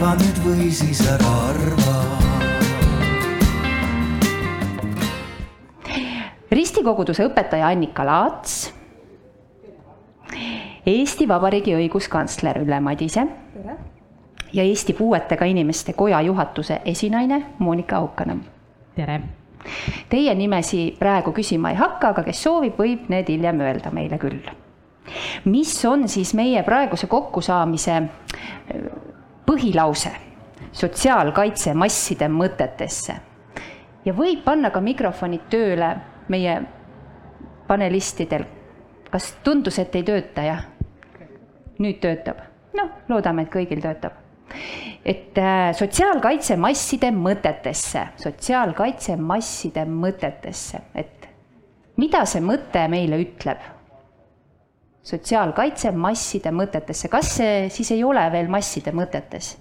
arva nüüd või siis ära arva ristikoguduse õpetaja Annika Laats. Eesti Vabariigi õiguskantsler Ülle Madise. ja Eesti Puuetega Inimeste Koja juhatuse esinaine Monika Haukanõmm. tere! Teie nimesi praegu küsima ei hakka, aga kes soovib, võib need hiljem öelda meile küll. mis on siis meie praeguse kokkusaamise põhilause? sotsiaalkaitse masside mõtetesse. ja võib panna ka mikrofonid tööle meie panelistidel. kas tundus, et ei tööta, jah? nüüd töötab. noh, loodame, et kõigil töötab. et äh, sotsiaalkaitse masside mõtetesse, sotsiaalkaitse masside mõtetesse, et mida see mõte meile ütleb? Sotsiaalkaitse masside mõtetesse, kas see siis ei ole veel masside mõtetes?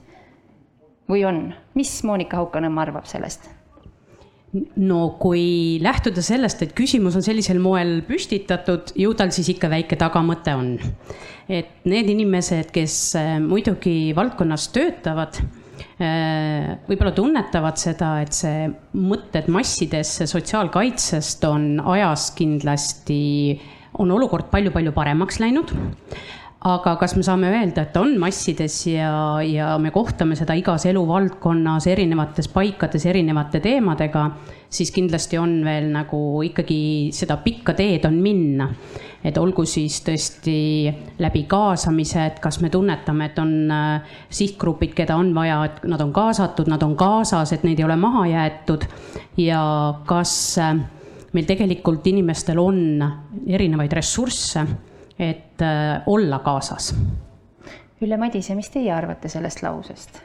või on, mis Monika Haukanõmm arvab sellest? no kui lähtuda sellest, et küsimus on sellisel moel püstitatud, ju tal siis ikka väike tagamõte on. et need inimesed, kes äh, muidugi valdkonnas töötavad, äh, võib-olla tunnetavad seda, et see mõtted massidesse sotsiaalkaitsest on ajas kindlasti, on olukord palju-palju paremaks läinud aga kas me saame öelda, et on massides ja, ja me kohtame seda igas eluvaldkonnas, erinevates paikades, erinevate teemadega, siis kindlasti on veel nagu ikkagi seda pikka teed on minna. et olgu siis tõesti läbi kaasamise, et kas me tunnetame, et on äh, sihtgrupid, keda on vaja, et nad on kaasatud, nad on kaasas, et neid ei ole maha jäetud ja kas äh, meil tegelikult inimestel on erinevaid ressursse et äh, olla kaasas. Ülle Madise, mis teie arvate sellest lausest?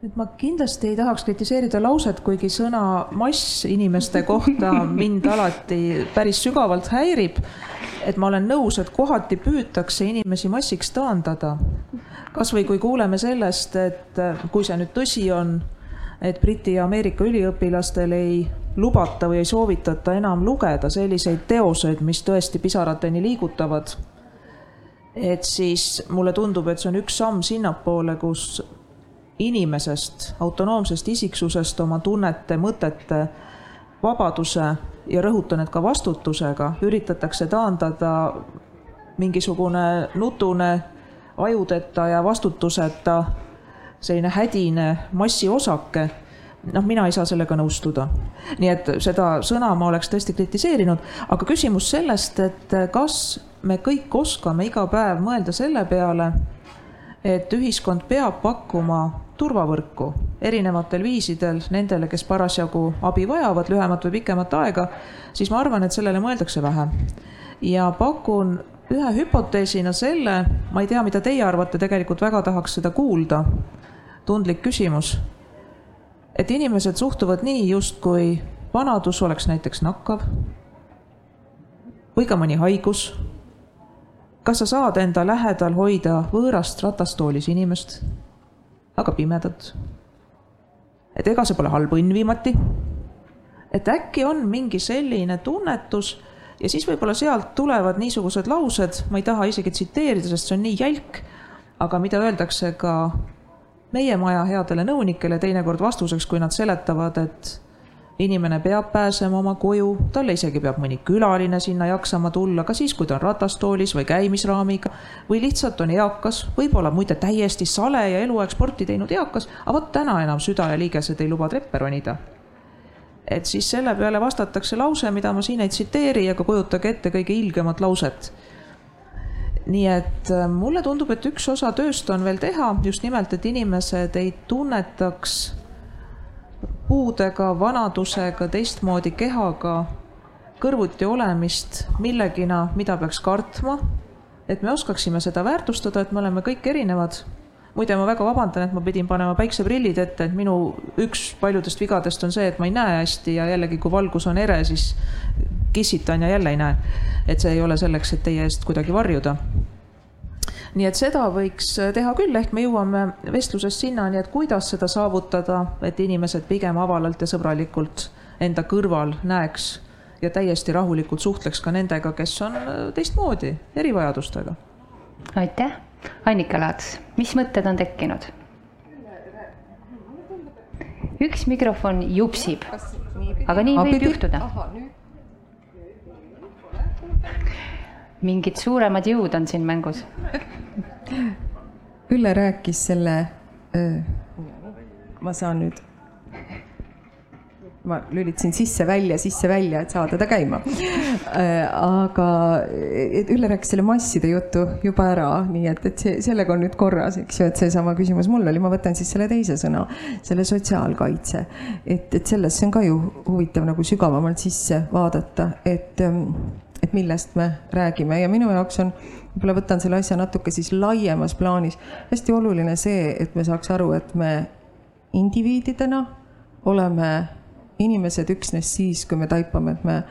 et ma kindlasti ei tahaks kritiseerida lauset, kuigi sõna mass inimeste kohta mind alati päris sügavalt häirib. et ma olen nõus, et kohati püütakse inimesi massiks taandada. kasvõi kui kuuleme sellest, et kui see nüüd tõsi on, et Briti ja Ameerika üliõpilastel ei lubata või ei soovitata enam lugeda selliseid teoseid, mis tõesti pisarateni liigutavad, et siis mulle tundub, et see on üks samm sinnapoole, kus inimesest, autonoomsest isiksusest oma tunnete, mõtete, vabaduse ja rõhutan, et ka vastutusega üritatakse taandada mingisugune nutune, ajudeta ja vastutuseta selline hädine massiosake noh, mina ei saa sellega nõustuda. nii et seda sõna ma oleks tõesti kritiseerinud, aga küsimus sellest, et kas me kõik oskame iga päev mõelda selle peale, et ühiskond peab pakkuma turvavõrku erinevatel viisidel nendele, kes parasjagu abi vajavad, lühemat või pikemat aega, siis ma arvan, et sellele mõeldakse vähe. ja pakun ühe hüpoteesina selle, ma ei tea, mida teie arvate, tegelikult väga tahaks seda kuulda, tundlik küsimus et inimesed suhtuvad nii, justkui vanadus oleks näiteks nakkav või ka mõni haigus. kas sa saad enda lähedal hoida võõrast ratastoolis inimest, aga pimedat? et ega see pole halb õnn viimati. et äkki on mingi selline tunnetus ja siis võib-olla sealt tulevad niisugused laused, ma ei taha isegi tsiteerida, sest see on nii jälk, aga mida öeldakse ka meie maja headele nõunikele teinekord vastuseks, kui nad seletavad, et inimene peab pääsema oma koju, talle isegi peab mõni külaline sinna jaksama tulla, ka siis, kui ta on ratastoolis või käimisraamiga või lihtsalt on eakas, võib-olla muide täiesti sale ja eluaeg sporti teinud eakas, aga vot täna enam süda ja liigesed ei luba treppe ronida. et siis selle peale vastatakse lause, mida ma siin ei tsiteeri, aga kujutage ette kõige ilgemat lauset nii et äh, mulle tundub, et üks osa tööst on veel teha just nimelt, et inimesed ei tunnetaks puudega, vanadusega, teistmoodi kehaga kõrvuti olemist millegina, mida peaks kartma. et me oskaksime seda väärtustada, et me oleme kõik erinevad. muide, ma väga vabandan, et ma pidin panema päikseprillid ette, et minu üks paljudest vigadest on see, et ma ei näe hästi ja jällegi, kui valgus on ere, siis kissitan ja jälle ei näe. et see ei ole selleks, et teie eest kuidagi varjuda nii et seda võiks teha küll, ehk me jõuame vestluses sinnani, et kuidas seda saavutada, et inimesed pigem avalalt ja sõbralikult enda kõrval näeks ja täiesti rahulikult suhtleks ka nendega, kes on teistmoodi, erivajadustega. aitäh Annika Laats, mis mõtted on tekkinud? üks mikrofon jupsib, aga nii võib juhtuda. Mingid suuremad jõud on siin mängus. Ülle rääkis selle, ma saan nüüd ma lülitasin sisse-välja, sisse-välja, et saada ta käima. Aga Ülle rääkis selle masside jutu juba ära, nii et, et see, sellega on nüüd korras, eks ju, et seesama küsimus mul oli, ma võtan siis selle teise sõna, selle sotsiaalkaitse. et, et sellesse on ka ju huvitav nagu sügavamalt sisse vaadata, et, ähm, et millest me räägime ja minu jaoks on, võib-olla võtan selle asja natuke siis laiemas plaanis, hästi oluline see, et me saaks aru, et me indiviididena oleme inimesed üksnes siis, kui me taipame, et me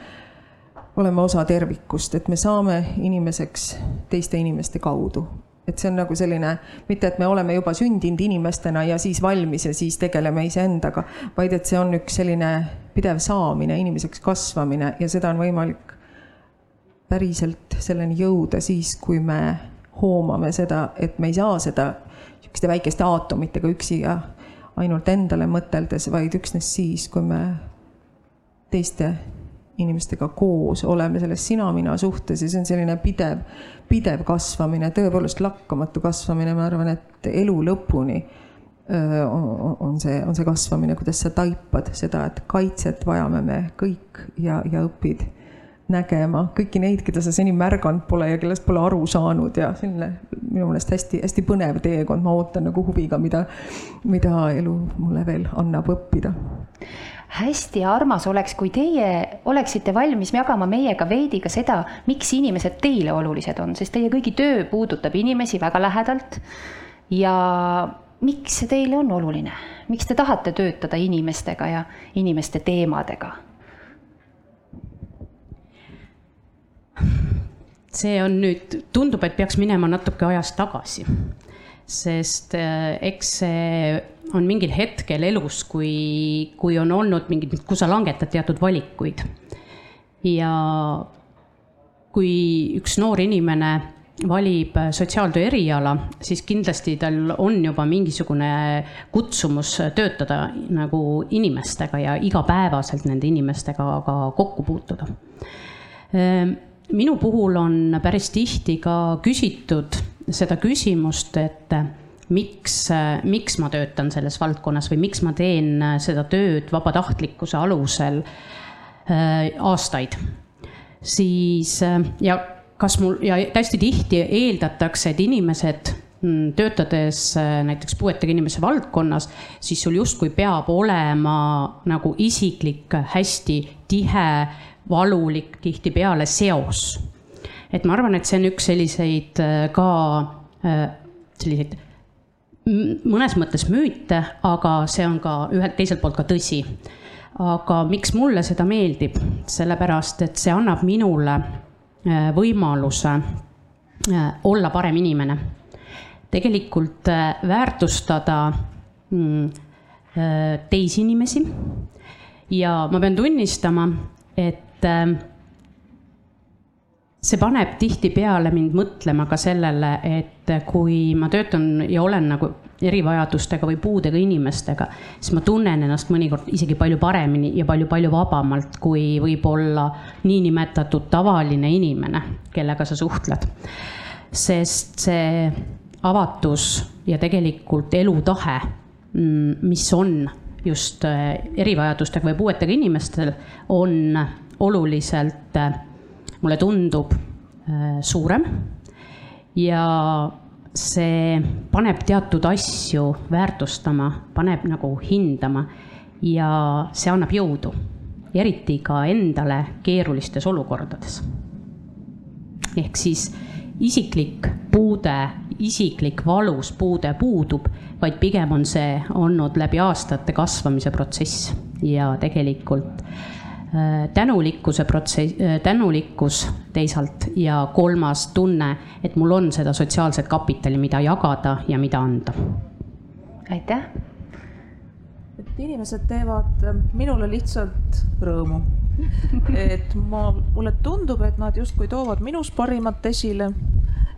oleme osa tervikust, et me saame inimeseks teiste inimeste kaudu. et see on nagu selline, mitte et me oleme juba sündinud inimestena ja siis valmis ja siis tegeleme iseendaga, vaid et see on üks selline pidev saamine, inimeseks kasvamine ja seda on võimalik päriselt selleni jõuda siis, kui me hoomame seda, et me ei saa seda niisuguste väikeste aatomitega üksi ja ainult endale mõteldes, vaid üksnes siis, kui me teiste inimestega koos oleme selles sina-mina suhtes ja see on selline pidev, pidev kasvamine, tõepoolest lakkamatu kasvamine, ma arvan, et elu lõpuni on see, on see kasvamine, kuidas sa taipad seda, et kaitset vajame me kõik ja, ja õpid nägema kõiki neid, keda sa seni märganud pole ja kellest pole aru saanud ja selline minu meelest hästi-hästi põnev teekond, ma ootan nagu huviga, mida, mida elu mulle veel annab õppida hästi armas oleks, kui teie oleksite valmis jagama meiega veidi ka seda, miks inimesed teile olulised on, sest teie kõigi töö puudutab inimesi väga lähedalt. ja miks see teile on oluline, miks te tahate töötada inimestega ja inimeste teemadega? See on nüüd, tundub, et peaks minema natuke ajas tagasi, sest äh, eks see on mingil hetkel elus, kui, kui on olnud mingid, kus sa langetad teatud valikuid. ja kui üks noor inimene valib sotsiaaltöö eriala, siis kindlasti tal on juba mingisugune kutsumus töötada nagu inimestega ja igapäevaselt nende inimestega ka kokku puutuda ehm, minu puhul on päris tihti ka küsitud seda küsimust, et miks, miks ma töötan selles valdkonnas või miks ma teen seda tööd vabatahtlikkuse alusel äh, aastaid. siis äh, ja kas mul ja hästi tihti eeldatakse, et inimesed mm, töötades äh, näiteks puuetega inimese valdkonnas, siis sul justkui peab olema nagu isiklik hästi tihe valulik tihtipeale seos. et ma arvan, et see on üks selliseid äh, ka äh, selliseid mõnes mõttes müüte, aga see on ka ühelt teiselt poolt ka tõsi. aga miks mulle seda meeldib, sellepärast et see annab minule äh, võimaluse olla parem inimene. tegelikult väärtustada mm, teisi inimesi ja ma pean tunnistama, et et ähm, see paneb tihtipeale mind mõtlema ka sellele, et kui ma töötan ja olen nagu erivajadustega või puudega inimestega, siis ma tunnen ennast mõnikord isegi palju paremini ja palju-palju vabamalt, kui võib-olla niinimetatud tavaline inimene, kellega sa suhtled. sest see avatus ja tegelikult elutahe, mm, mis on just äh, erivajadustega või puuetega inimestel, on oluliselt, äh, mulle tundub, äh, suurem. ja see paneb teatud asju väärtustama, paneb nagu hindama ja see annab jõudu, eriti ka endale keerulistes olukordades. ehk siis isiklik puude, isiklik valus puude puudub, vaid pigem on see olnud läbi aastate kasvamise protsess ja tegelikult Äh, tänulikkuse protsess, äh, tänulikkus teisalt ja kolmas tunne, et mul on seda sotsiaalset kapitali, mida jagada ja mida anda. aitäh. et inimesed teevad äh, minule lihtsalt rõõmu. et ma, mulle tundub, et nad justkui toovad minus parimat esile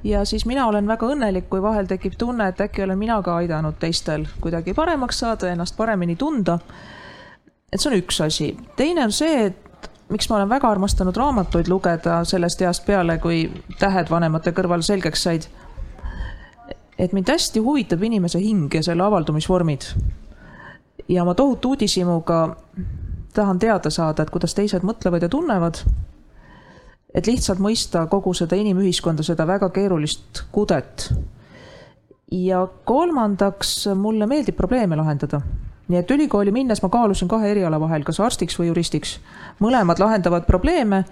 ja siis mina olen väga õnnelik, kui vahel tekib tunne, et äkki olen mina ka aidanud teistel kuidagi paremaks saada, ennast paremini tunda. Et see on üks asi. teine on see, et miks ma olen väga armastanud raamatuid lugeda sellest east peale, kui tähed vanemate kõrval selgeks said. et mind hästi huvitab inimese hing ja selle avaldumisvormid. ja ma tohutu uudishimuga tahan teada saada, et kuidas teised mõtlevad ja tunnevad et lihtsalt mõista kogu seda inimühiskonda, seda väga keerulist kudet. ja kolmandaks, mulle meeldib probleeme lahendada. Nii et ülikooli minnes ma kaalusin kahe eriala vahel, kas arstiks või juristiks. mõlemad lahendavad probleeme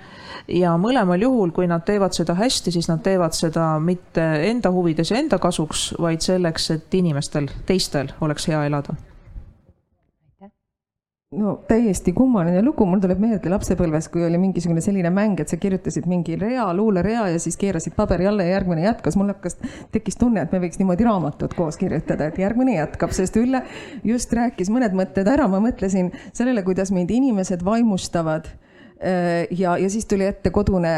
ja mõlemal juhul, kui nad teevad seda hästi, siis nad teevad seda mitte enda huvides ja enda kasuks, vaid selleks, et inimestel, teistel oleks hea elada no täiesti kummaline lugu, mul tuleb meelde lapsepõlves, kui oli mingisugune selline mäng, et sa kirjutasid mingi rea, luulerea ja siis keerasid paberi alla ja järgmine jätkas. mul hakkas, tekkis tunne, et me võiks niimoodi raamatut koos kirjutada, et järgmine jätkab, sest Ülle just rääkis mõned mõtted ära, ma mõtlesin sellele, kuidas mind inimesed vaimustavad ja, ja siis tuli ette kodune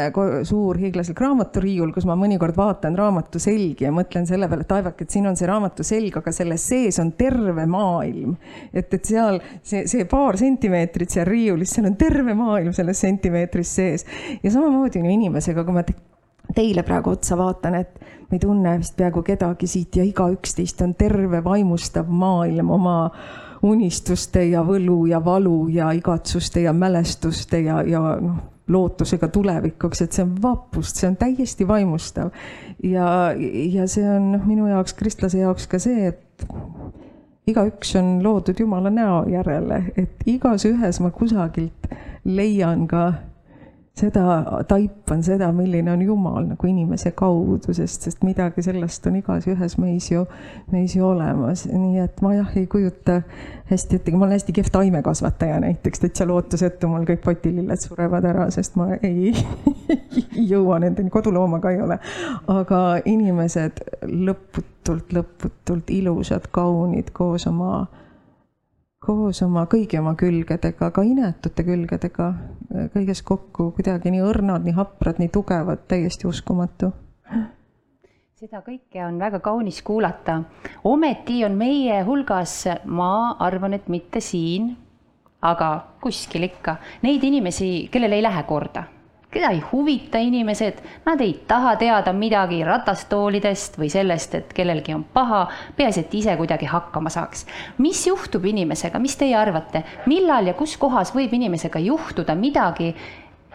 suur hiiglaslik raamaturiiul, kus ma mõnikord vaatan raamatu selgi ja mõtlen selle peale, et aevake, et siin on see raamatu selg, aga selles sees on terve maailm. et, et seal see, see paar sentimeetrit seal riiulis, seal on terve maailm selles sentimeetris sees. ja samamoodi on ju inimesega, kui ma te, teile praegu otsa vaatan, et ma ei tunne vist peaaegu kedagi siit ja igaüks teist on terve vaimustav maailm oma unistuste ja võlu ja valu ja igatsuste ja mälestuste ja, ja noh, lootusega tulevikuks, et see on vapust, see on täiesti vaimustav. ja, ja see on noh, minu jaoks, kristlase jaoks ka see, et igaüks on loodud Jumala näo järele, et igas ühes ma kusagilt leian ka seda, taipan seda, milline on Jumal nagu inimese kaudu, sest, sest midagi sellest on igas ühes meis ju, meis ju olemas, nii et ma jah, ei kujuta hästi ette, ma olen hästi kehv taimekasvataja näiteks, täitsa lootusetu, mul kõik potililled surevad ära, sest ma ei jõua nendeni, kodulooma ka ei ole. aga inimesed lõputult, lõputult ilusad, kaunid koos oma koos oma kõigi oma külgedega, ka inetute külgedega, kõiges kokku kuidagi nii õrnad, nii haprad, nii tugevad, täiesti uskumatu. seda kõike on väga kaunis kuulata. ometi on meie hulgas, ma arvan, et mitte siin, aga kuskil ikka, neid inimesi, kellel ei lähe korda keda ei huvita inimesed, nad ei taha teada midagi ratastoolidest või sellest, et kellelgi on paha, peaasi, et ise kuidagi hakkama saaks. mis juhtub inimesega, mis teie arvate, millal ja kus kohas võib inimesega juhtuda midagi,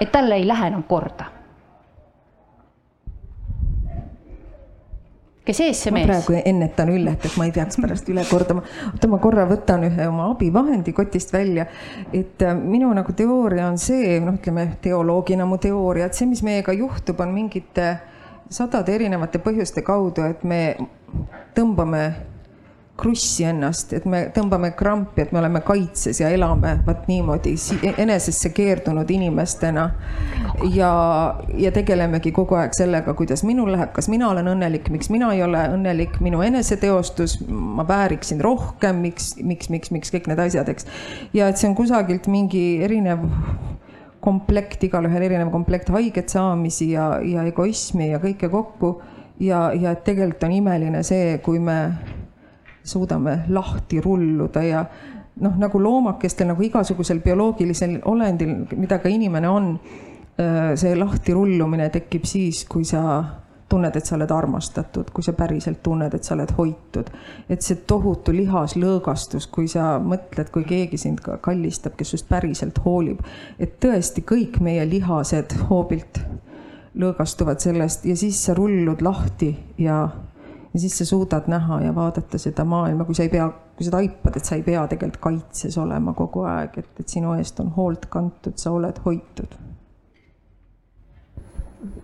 et talle ei lähe enam korda? Kes ees see ma mees? praegu ennetan Üllet, et ma ei peaks pärast üle kordama. oota, ma korra võtan ühe oma abivahendi kotist välja. et äh, minu nagu teooria on see, noh, ütleme teoloogina mu teooria, et see, mis meiega juhtub, on mingite sadade erinevate põhjuste kaudu, et me tõmbame krussi ennast, et me tõmbame krampi, et me oleme kaitses ja elame vot niimoodi enesesse keerdunud inimestena. ja, ja tegelemegi kogu aeg sellega, kuidas minul läheb, kas mina olen õnnelik, miks mina ei ole õnnelik, minu eneseteostus, ma vääriksin rohkem, miks, miks, miks, miks kõik need asjad, eks. ja et see on kusagilt mingi erinev komplekt, igalühel erinev komplekt haiget saamisi ja, ja egoismi ja kõike kokku. ja, ja et tegelikult on imeline see, kui me suudame lahti rulluda ja noh, nagu loomakestel, nagu igasugusel bioloogilisel olendil, mida ka inimene on, see lahtirullumine tekib siis, kui sa tunned, et sa oled armastatud, kui sa päriselt tunned, et sa oled hoitud. et see tohutu lihaslõõgastus, kui sa mõtled, kui keegi sind kallistab, kes sinust päriselt hoolib, et tõesti kõik meie lihased hoobilt lõõgastuvad sellest ja siis sa rullud lahti ja ja siis sa suudad näha ja vaadata seda maailma, kui sa ei pea, kui sa taipad, et sa ei pea tegelikult kaitses olema kogu aeg, et, et sinu eest on hoolt kantud, sa oled hoitud.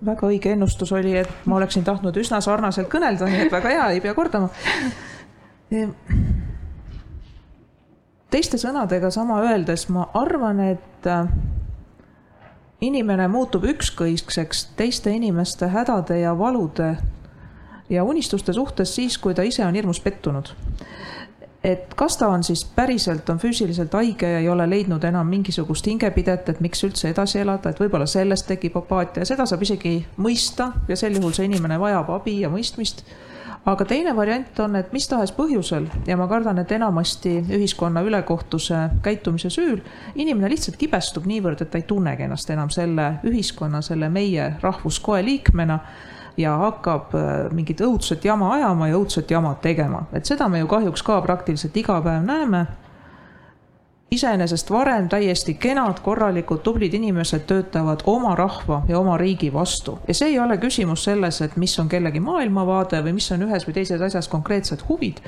väga õige ennustus oli, et ma oleksin tahtnud üsna sarnaselt kõnelda, nii et väga hea, ei pea kordama. teiste sõnadega sama öeldes ma arvan, et äh, inimene muutub ükskõikseks teiste inimeste hädade ja valude ja unistuste suhtes siis, kui ta ise on hirmus pettunud. et kas ta on siis päriselt, on füüsiliselt haige ja ei ole leidnud enam mingisugust hingepidet, et miks üldse edasi elada, et võib-olla sellest tekib apaatia seda saab isegi mõista ja sel juhul see inimene vajab abi ja mõistmist. aga teine variant on, et mis tahes põhjusel ja ma kardan, et enamasti ühiskonna ülekohtuse käitumise süül inimene lihtsalt kibestub niivõrd, et ta ei tunnegi ennast enam selle ühiskonna, selle meie rahvuskoe liikmena ja hakkab äh, mingit õudset jama ajama ja õudset jama tegema, et seda me ju kahjuks ka praktiliselt iga päev näeme. iseenesest varem täiesti kenad, korralikud, tublid inimesed töötavad oma rahva ja oma riigi vastu ja see ei ole küsimus selles, et mis on kellegi maailmavaade või mis on ühes või teises asjas konkreetsed huvid,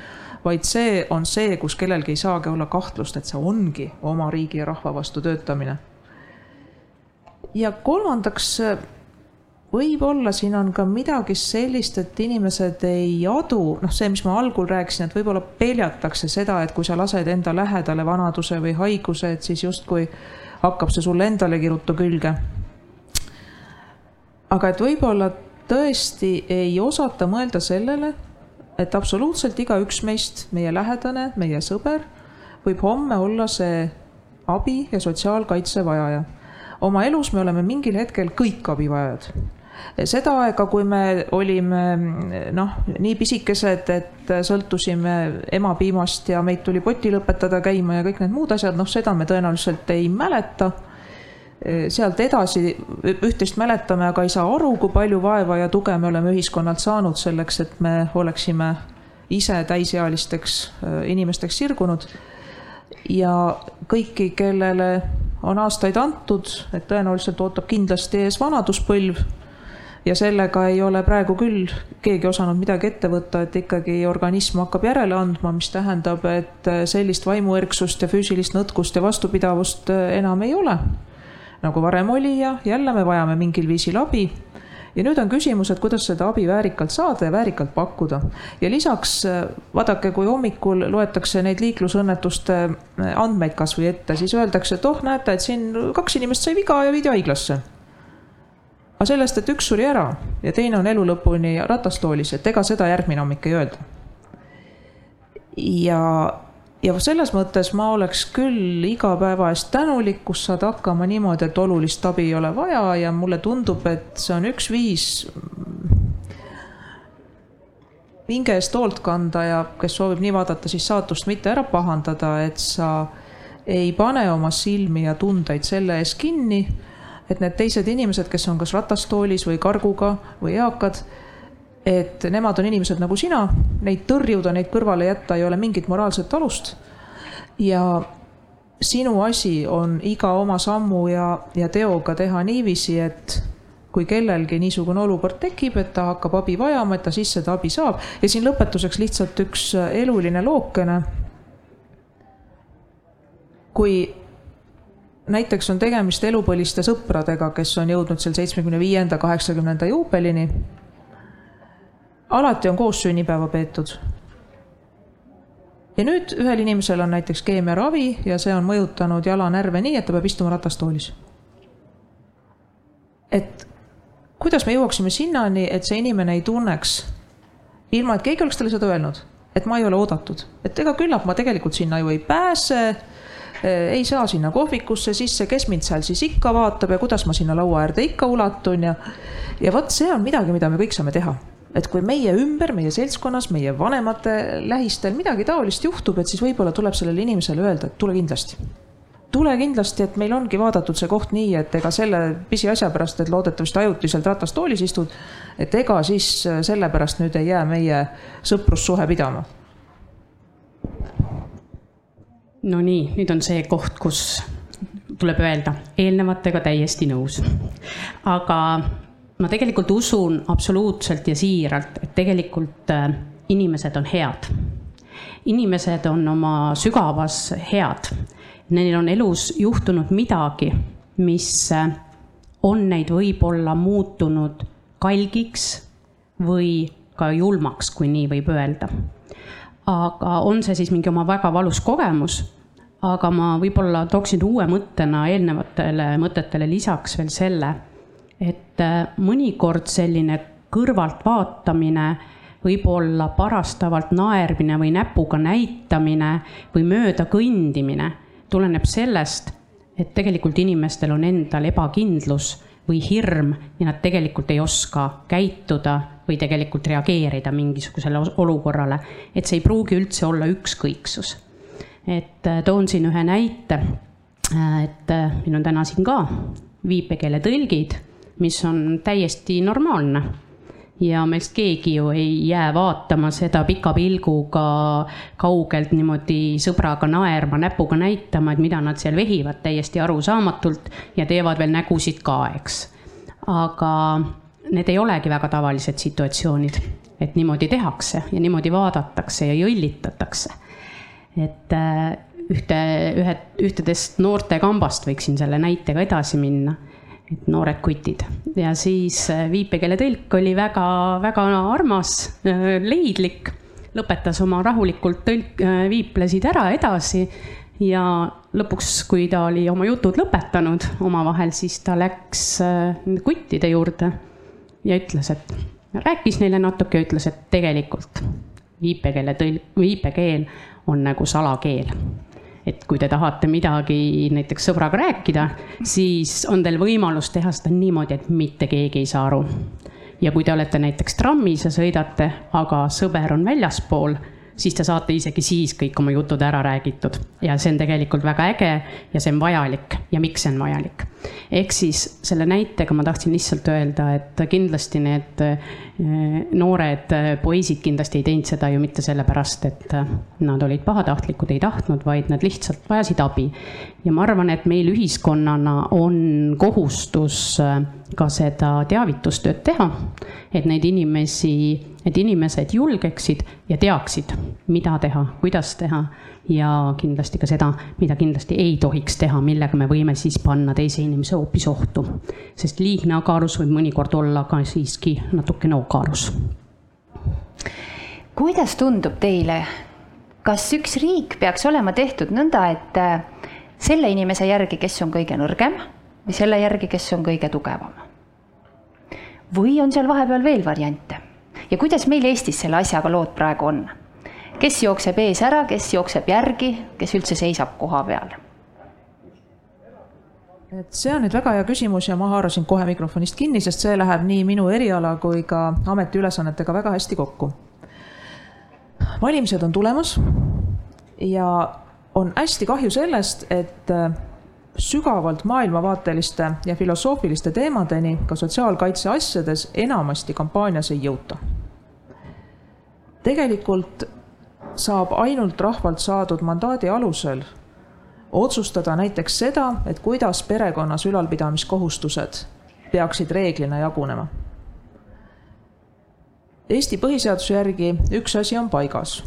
vaid see on see, kus kellelgi ei saagi olla kahtlust, et see ongi oma riigi ja rahva vastu töötamine. ja kolmandaks võib-olla siin on ka midagi sellist, et inimesed ei adu, noh, see, mis ma algul rääkisin, et võib-olla peljatakse seda, et kui sa lased enda lähedale vanaduse või haiguse, et siis justkui hakkab see sulle endalegi ruttu külge. aga et võib-olla tõesti ei osata mõelda sellele, et absoluutselt igaüks meist, meie lähedane, meie sõber, võib homme olla see abi ja sotsiaalkaitse vajaja oma elus me oleme mingil hetkel kõik abivajajad seda aega, kui me olime noh, nii pisikesed, et sõltusime emapiimast ja meid tuli potil õpetada käima ja kõik need muud asjad, noh, seda me tõenäoliselt ei mäleta. sealt edasi üht-teist mäletame, aga ei saa aru, kui palju vaeva ja tuge me oleme ühiskonnalt saanud selleks, et me oleksime ise täisealisteks äh, inimesteks sirgunud. ja kõiki, kellele on aastaid antud, et tõenäoliselt ootab kindlasti ees vanaduspõlv ja sellega ei ole praegu küll keegi osanud midagi ette võtta, et ikkagi organism hakkab järele andma, mis tähendab, et sellist vaimuerksust ja füüsilist nõtkust ja vastupidavust enam ei ole. nagu varem oli ja jälle me vajame mingil viisil abi ja nüüd on küsimus, et kuidas seda abi väärikalt saada ja väärikalt pakkuda. ja lisaks vaadake, kui hommikul loetakse neid liiklusõnnetuste andmeid kasvõi ette, siis öeldakse, et oh, näete, et siin kaks inimest sai viga ja viidi haiglasse aga sellest, et üks suri ära ja teine on elu lõpuni ratastoolis, et ega seda järgmine hommik ei öelda. ja, ja selles mõttes ma oleks küll iga päeva eest tänulik, kus saad hakkama niimoodi, et olulist abi ei ole vaja ja mulle tundub, et see on üks viis hinge eest hoolt kanda ja kes soovib nii vaadata, siis saatust mitte ära pahandada, et sa ei pane oma silmi ja tundeid selle ees kinni et need teised inimesed, kes on kas ratastoolis või karguga või eakad, et nemad on inimesed nagu sina, neid tõrjuda, neid kõrvale jätta ei ole mingit moraalset alust. ja sinu asi on iga oma sammu ja, ja teoga teha niiviisi, et kui kellelgi niisugune olukord tekib, et ta hakkab abi vajama, et ta siis seda abi saab ja siin lõpetuseks lihtsalt üks eluline lookene. kui näiteks on tegemist elupõliste sõpradega, kes on jõudnud seal seitsmekümne viienda, kaheksakümnenda juubelini. alati on koos sünnipäeva peetud. ja nüüd ühel inimesel on näiteks keemiaravi ja see on mõjutanud jalanärve nii, et ta peab istuma ratastoolis. et kuidas me jõuaksime sinnani, et see inimene ei tunneks, ilma et keegi oleks talle seda öelnud, et ma ei ole oodatud, et ega küllap ma tegelikult sinna ju ei pääse ei saa sinna kohvikusse sisse, kes mind seal siis ikka vaatab ja kuidas ma sinna laua äärde ikka ulatun ja. ja vot see on midagi, mida me kõik saame teha et kui meie ümber, meie seltskonnas, meie vanemate lähistel midagi taolist juhtub, et siis võib-olla tuleb sellele inimesele öelda, et tule kindlasti. tule kindlasti, et meil ongi vaadatud see koht nii, et ega selle pisiasja pärast, et loodetavasti ajutiselt ratastoolis istud, et ega siis sellepärast nüüd ei jää meie sõprussuhe pidama no nii, nüüd on see koht, kus tuleb öelda, eelnevatega täiesti nõus. aga ma tegelikult usun absoluutselt ja siiralt, et tegelikult äh, inimesed on head. inimesed on oma sügavas head. Neil on elus juhtunud midagi, mis äh, on neid võib-olla muutunud kalgiks või ka julmaks, kui nii võib öelda. aga on see siis mingi oma väga valus kogemus aga ma võib-olla tooksin uue mõttena eelnevatele mõtetele lisaks veel selle, et äh, mõnikord selline kõrvaltvaatamine võib-olla parastavalt naermine või näpuga näitamine või mööda kõndimine tuleneb sellest, et tegelikult inimestel on endal ebakindlus või hirm ja nad tegelikult ei oska käituda või tegelikult reageerida mingisugusele olukorrale. et see ei pruugi üldse olla ükskõiksus. Et äh, toon siin ühe näite. Äh, et äh, meil on täna siin ka viipekeeletõlgid, mis on täiesti normaalne ja meist keegi ju ei jää vaatama seda pika pilguga kaugelt niimoodi sõbraga naerma, näpuga näitama, et mida nad seal vehivad täiesti arusaamatult ja teevad veel nägusid ka, eks. aga need ei olegi väga tavalised situatsioonid, et niimoodi tehakse ja niimoodi vaadatakse ja jõllitatakse. Et äh, ühte, ühe, ühtedest noortekambast võiksin selle näitega edasi minna. Et noored kutid. Ja siis äh, viipekeeletõlk oli väga-väga armas, äh, leidlik, lõpetas oma rahulikult tõlk, viiplesid ära edasi. Ja lõpuks, kui ta oli oma jutud lõpetanud omavahel, siis ta läks kuttide juurde ja ütles, et rääkis neile natuke, ütles, et tegelikult viipekeele tõl-, viipekeel on nagu salakeel et kui te tahate midagi näiteks sõbraga rääkida, siis on teil võimalus teha seda niimoodi, et mitte keegi ei saa aru. ja kui te olete näiteks trammis ja sõidate, aga sõber on väljaspool siis te saate isegi siis kõik oma jutud ära räägitud ja see on tegelikult väga äge ja see on vajalik ja miks see on vajalik. Ehk siis selle näitega ma tahtsin lihtsalt öelda, et kindlasti need eh, noored poisid kindlasti ei teinud seda ju mitte sellepärast, et nad olid pahatahtlikud, ei tahtnud, vaid nad lihtsalt vajasid abi. ja ma arvan, et meil ühiskonnana on kohustus ka seda teavitustööd teha, et neid inimesi et inimesed julgeksid ja teaksid, mida teha, kuidas teha ja kindlasti ka seda, mida kindlasti ei tohiks teha, millega me võime siis panna teise inimese hoopis ohtu. sest liigne agarus võib mõnikord olla ka siiski natukene ogarus. kuidas tundub teile, kas üks riik peaks olema tehtud nõnda, et äh, selle inimese järgi, kes on kõige nõrgem või selle järgi, kes on kõige tugevam? või on seal vahepeal veel variante? ja kuidas meil Eestis selle asjaga lood praegu on? Kes jookseb ees ära, kes jookseb järgi, kes üldse seisab koha peal? et see on nüüd väga hea küsimus ja ma haarasin kohe mikrofonist kinni, sest see läheb nii minu eriala kui ka ametiülesannetega väga hästi kokku. valimised on tulemas ja on hästi kahju sellest, et sügavalt maailmavaateliste ja filosoofiliste teemadeni ka sotsiaalkaitse asjades enamasti kampaanias ei jõuta. tegelikult saab ainult rahvalt saadud mandaadi alusel otsustada näiteks seda, et kuidas perekonnas ülalpidamiskohustused peaksid reeglina jagunema. Eesti põhiseaduse järgi üks asi on paigas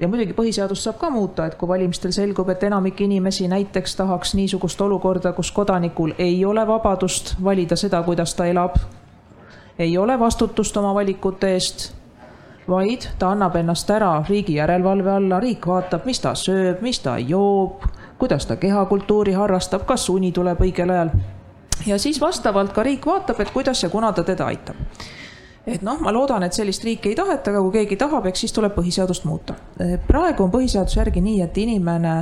ja muidugi põhiseadust saab ka muuta, et kui valimistel selgub, et enamik inimesi näiteks tahaks niisugust olukorda, kus kodanikul ei ole vabadust valida seda, kuidas ta elab, ei ole vastutust oma valikute eest, vaid ta annab ennast ära riigi järelevalve alla, riik vaatab, mis ta sööb, mis ta joob, kuidas ta kehakultuuri harrastab, kas uni tuleb õigel ajal. ja siis vastavalt ka riik vaatab, et kuidas ja kuna ta teda aitab et noh, ma loodan, et sellist riiki ei taheta, aga kui keegi tahab, eks siis tuleb põhiseadust muuta. praegu on põhiseaduse järgi nii, et inimene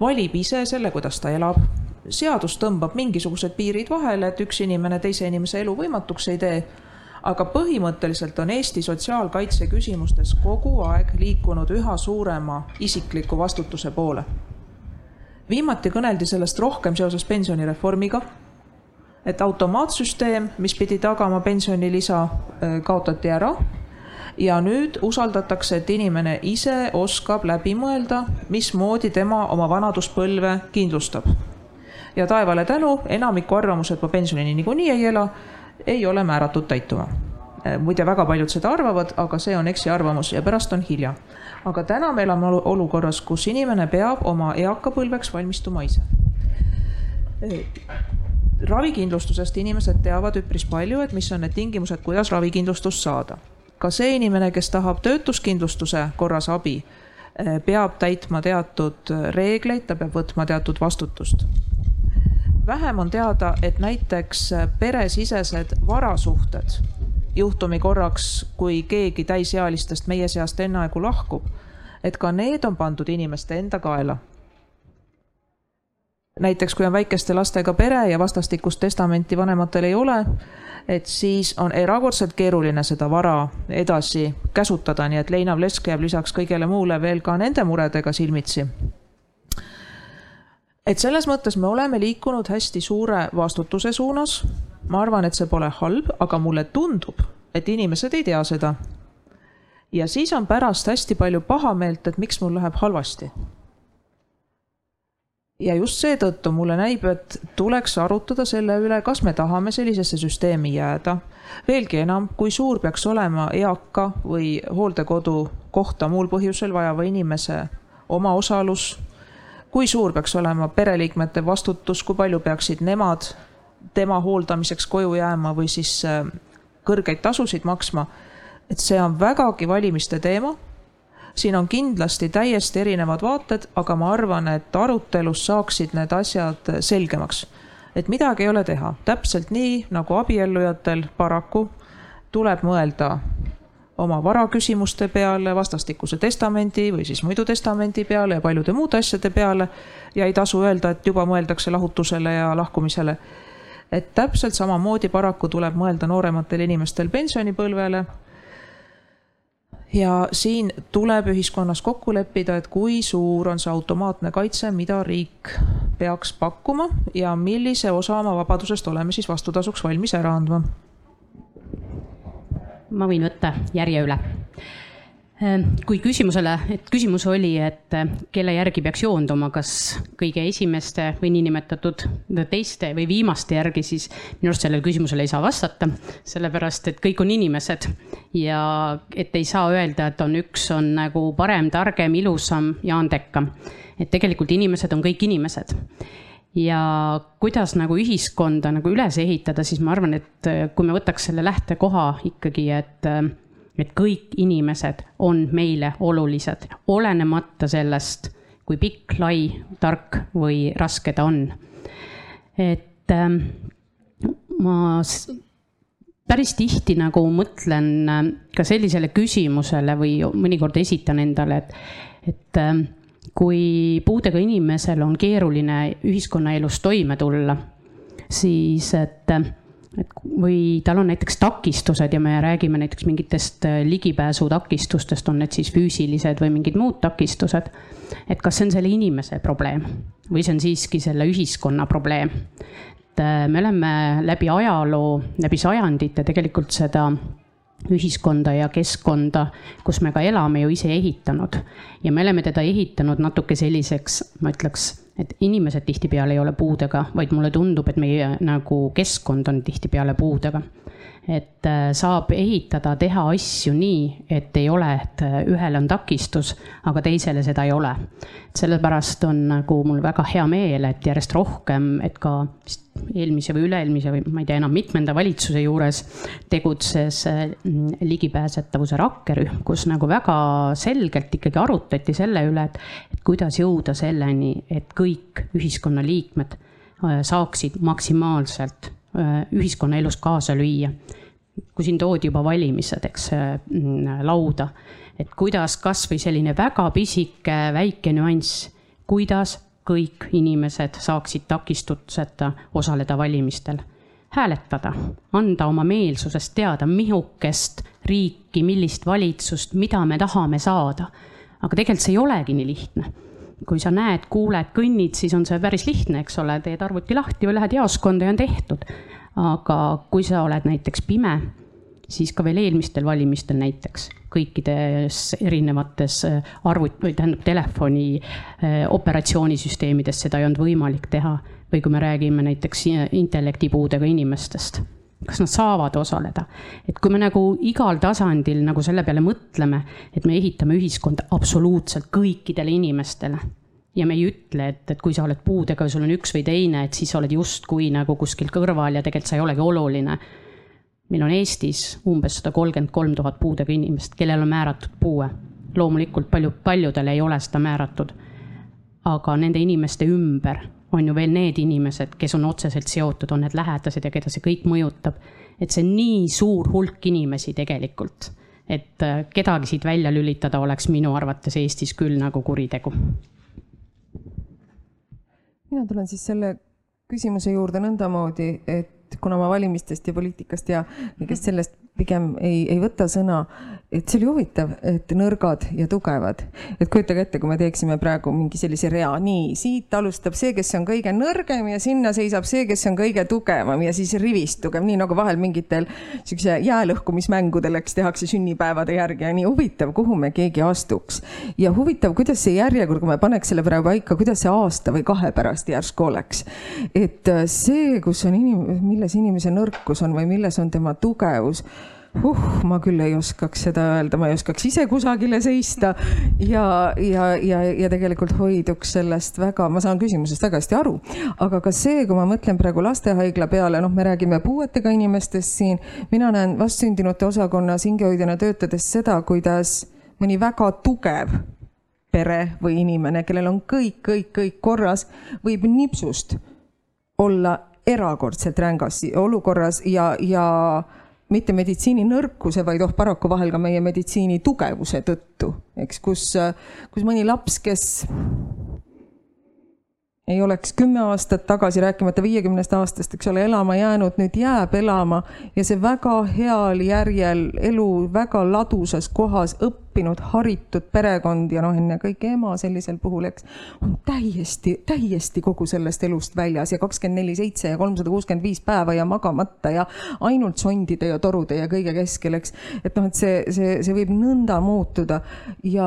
valib ise selle, kuidas ta elab. seadus tõmbab mingisugused piirid vahele, et üks inimene teise inimese elu võimatuks ei tee. Aga põhimõtteliselt on Eesti sotsiaalkaitse küsimustes kogu aeg liikunud üha suurema isikliku vastutuse poole. viimati kõneldi sellest rohkem seoses pensionireformiga et automaatsüsteem, mis pidi tagama pensionilisa, kaotati ära ja nüüd usaldatakse, et inimene ise oskab läbi mõelda, mismoodi tema oma vanaduspõlve kindlustab. ja taevale tänu, enamiku arvamus, et ma pensionini niikuinii ei ela, ei ole määratud täituma. Äh, muide, väga paljud seda arvavad, aga see on eksiarvamus ja pärast on hilja. aga täna me elame olukorras, kus inimene peab oma eakapõlveks valmistuma ise äh, ravikindlustusest inimesed teavad üpris palju, et mis on need tingimused, kuidas ravikindlustust saada. ka see inimene, kes tahab töötuskindlustuse korras abi, eh, peab täitma teatud reegleid, ta peab võtma teatud vastutust. Vähem on teada, et näiteks peresisesed varasuhted juhtumi korraks, kui keegi täisealistest meie seast enneaegu lahkub, et ka need on pandud inimeste enda kaela. näiteks kui on väikeste lastega pere ja vastastikust testamenti vanematel ei ole, et siis on erakordselt keeruline seda vara edasi käsutada, nii et leinav lesk jääb lisaks kõigele muule veel ka nende muredega silmitsi et selles mõttes me oleme liikunud hästi suure vastutuse suunas. ma arvan, et see pole halb, aga mulle tundub, et inimesed ei tea seda. ja siis on pärast hästi palju pahameelt, et miks mul läheb halvasti. ja just seetõttu mulle näib, et tuleks arutada selle üle, kas me tahame sellisesse süsteemi jääda. veelgi enam, kui suur peaks olema eaka või hooldekodu kohta muul põhjusel vajava inimese omaosalus kui suur peaks olema pereliikmete vastutus, kui palju peaksid nemad tema hooldamiseks koju jääma või siis äh, kõrgeid tasusid maksma. et see on vägagi valimiste teema. siin on kindlasti täiesti erinevad vaated, aga ma arvan, et arutelus saaksid need asjad selgemaks. et midagi ei ole teha, täpselt nii nagu abiellujatel paraku tuleb mõelda oma varaküsimuste peale, vastastikuse testamendi või siis muidu testamendi peale ja paljude muude asjade peale. ja ei tasu öelda, et juba mõeldakse lahutusele ja lahkumisele. et täpselt samamoodi paraku tuleb mõelda noorematel inimestel pensionipõlvele. ja siin tuleb ühiskonnas kokku leppida, et kui suur on see automaatne kaitse, mida riik peaks pakkuma ja millise osa oma vabadusest oleme siis vastutasuks valmis ära andma ma võin võtta järje üle. Ehm, kui küsimusele, et küsimus oli, et eh, kelle järgi peaks joonduma, kas kõige esimeste või niinimetatud teiste või viimaste järgi, siis minu arust sellele küsimusele ei saa vastata, sellepärast et kõik on inimesed ja et ei saa öelda, et on üks on nagu parem, targem, ilusam ja andekam. et tegelikult inimesed on kõik inimesed ja kuidas nagu ühiskonda nagu üles ehitada, siis ma arvan, et äh, kui me võtaks selle lähtekoha ikkagi, et, äh, et kõik inimesed on meile olulised, olenemata sellest, kui pikk, lai, tark või raske ta on. et ähm, ma päris tihti nagu mõtlen äh, ka sellisele küsimusele või mõnikord esitan endale, et, et ähm, kui puudega inimesel on keeruline ühiskonnaelus toime tulla, siis et, et või tal on näiteks takistused ja me räägime näiteks mingitest ligipääsutakistustest, on need siis füüsilised või mingid muud takistused. et kas see on selle inimese probleem või see on siiski selle ühiskonna probleem? et me oleme läbi ajaloo, läbi sajandite tegelikult seda ühiskonda ja keskkonda, kus me ka elame ju ise ehitanud. ja me oleme teda ehitanud natuke selliseks, ma ütleks, et inimesed tihtipeale ei ole puudega, vaid mulle tundub, et meie nagu keskkond on tihtipeale puudega et äh, saab ehitada, teha asju nii, et ei ole, et äh, ühel on takistus, aga teisele seda ei ole. sellepärast on nagu mul väga hea meel, et järjest rohkem, et ka vist eelmise või üle-eelmise või ma ei tea enam, mitmenda valitsuse juures tegutses äh, ligipääsetavuse rakkerühm, kus nagu väga selgelt ikkagi arutati selle üle, et, et kuidas jõuda selleni, et kõik ühiskonnaliikmed saaksid maksimaalselt Äh, ühiskonnaelus kaasa lüüa. kui siin toodi juba valimised, eks, äh, lauda, et kuidas kasvõi selline väga pisike väike nüanss, kuidas kõik inimesed saaksid takistuseta osaleda valimistel, hääletada, anda oma meelsusest teada, mihukest riiki, millist valitsust, mida me tahame saada. aga tegelikult see ei olegi nii lihtne kui sa näed, kuuled, kõnnid, siis on see päris lihtne, eks ole, teed arvuti lahti või lähed jaoskonda ja on tehtud. aga kui sa oled näiteks pime, siis ka veel eelmistel valimistel näiteks kõikides erinevates äh, arvut- või tähendab telefoni äh, operatsioonisüsteemides seda ei olnud võimalik teha. või kui me räägime näiteks intellektipuudega inimestest kas nad saavad osaleda. et kui me nagu igal tasandil nagu selle peale mõtleme, et me ehitame ühiskonda absoluutselt kõikidele inimestele ja me ei ütle, et, et kui sa oled puudega või sul on üks või teine, et siis sa oled justkui nagu kuskil kõrval ja tegelikult sa ei olegi oluline. Meil on Eestis umbes sada kolmkümmend kolm tuhat puudega inimest, kellel on määratud puue. loomulikult palju, paljudele ei ole seda määratud. aga nende inimeste ümber on ju veel need inimesed, kes on otseselt seotud, on need lähedased ja keda see kõik mõjutab. et see on nii suur hulk inimesi tegelikult, et äh, kedagi siit välja lülitada oleks minu arvates Eestis küll nagu kuritegu. mina tulen siis selle küsimuse juurde nõndamoodi, et kuna ma valimistest ja poliitikast ja kõigest sellest pigem ei, ei võta sõna, et see oli huvitav, et nõrgad ja tugevad. et kujutage ette, kui me teeksime praegu mingi sellise rea, nii, siit alustab see, kes on kõige nõrgem ja sinna seisab see, kes on kõige tugevam ja siis rivistugev, nii nagu vahel mingitel siukse jäälõhkumismängudel, eks tehakse sünnipäevade järgi ja nii huvitav, kuhu me keegi astuks. ja huvitav, kuidas see järjekord, kui me paneks selle praegu paika, kuidas see aasta või kahe pärast järsku oleks. et see, kus on inim-, milles inimese nõrkus on või milles on tema tugevus uh, ma küll ei oskaks seda öelda, ma ei oskaks ise kusagile seista ja, ja, ja, ja tegelikult hoiduks sellest väga, ma saan küsimusest väga hästi aru, aga ka see, kui ma mõtlen praegu lastehaigla peale, noh, me räägime puuetega inimestest siin, mina näen vastsündinute osakonnas hingehoidjana töötades seda, kuidas mõni väga tugev pere või inimene, kellel on kõik, kõik, kõik korras, võib nipsust olla erakordselt rängas olukorras ja, ja mitte meditsiini nõrkuse, vaid oh paraku vahel ka meie meditsiini tugevuse tõttu, eks, kus, kus mõni laps, kes ei oleks kümme aastat tagasi, rääkimata viiekümnest aastast, eks ole, elama jäänud, nüüd jääb elama ja see väga heal järjel elu väga ladusas kohas õppib õppinud, haritud perekond ja noh, ennekõike ema sellisel puhul, eks, on täiesti, täiesti kogu sellest elust väljas ja kakskümmend neli seitse ja kolmsada kuuskümmend viis päeva ja magamata ja ainult sondide ja torude ja kõige keskel, eks. et noh, et see, see, see võib nõnda muutuda ja,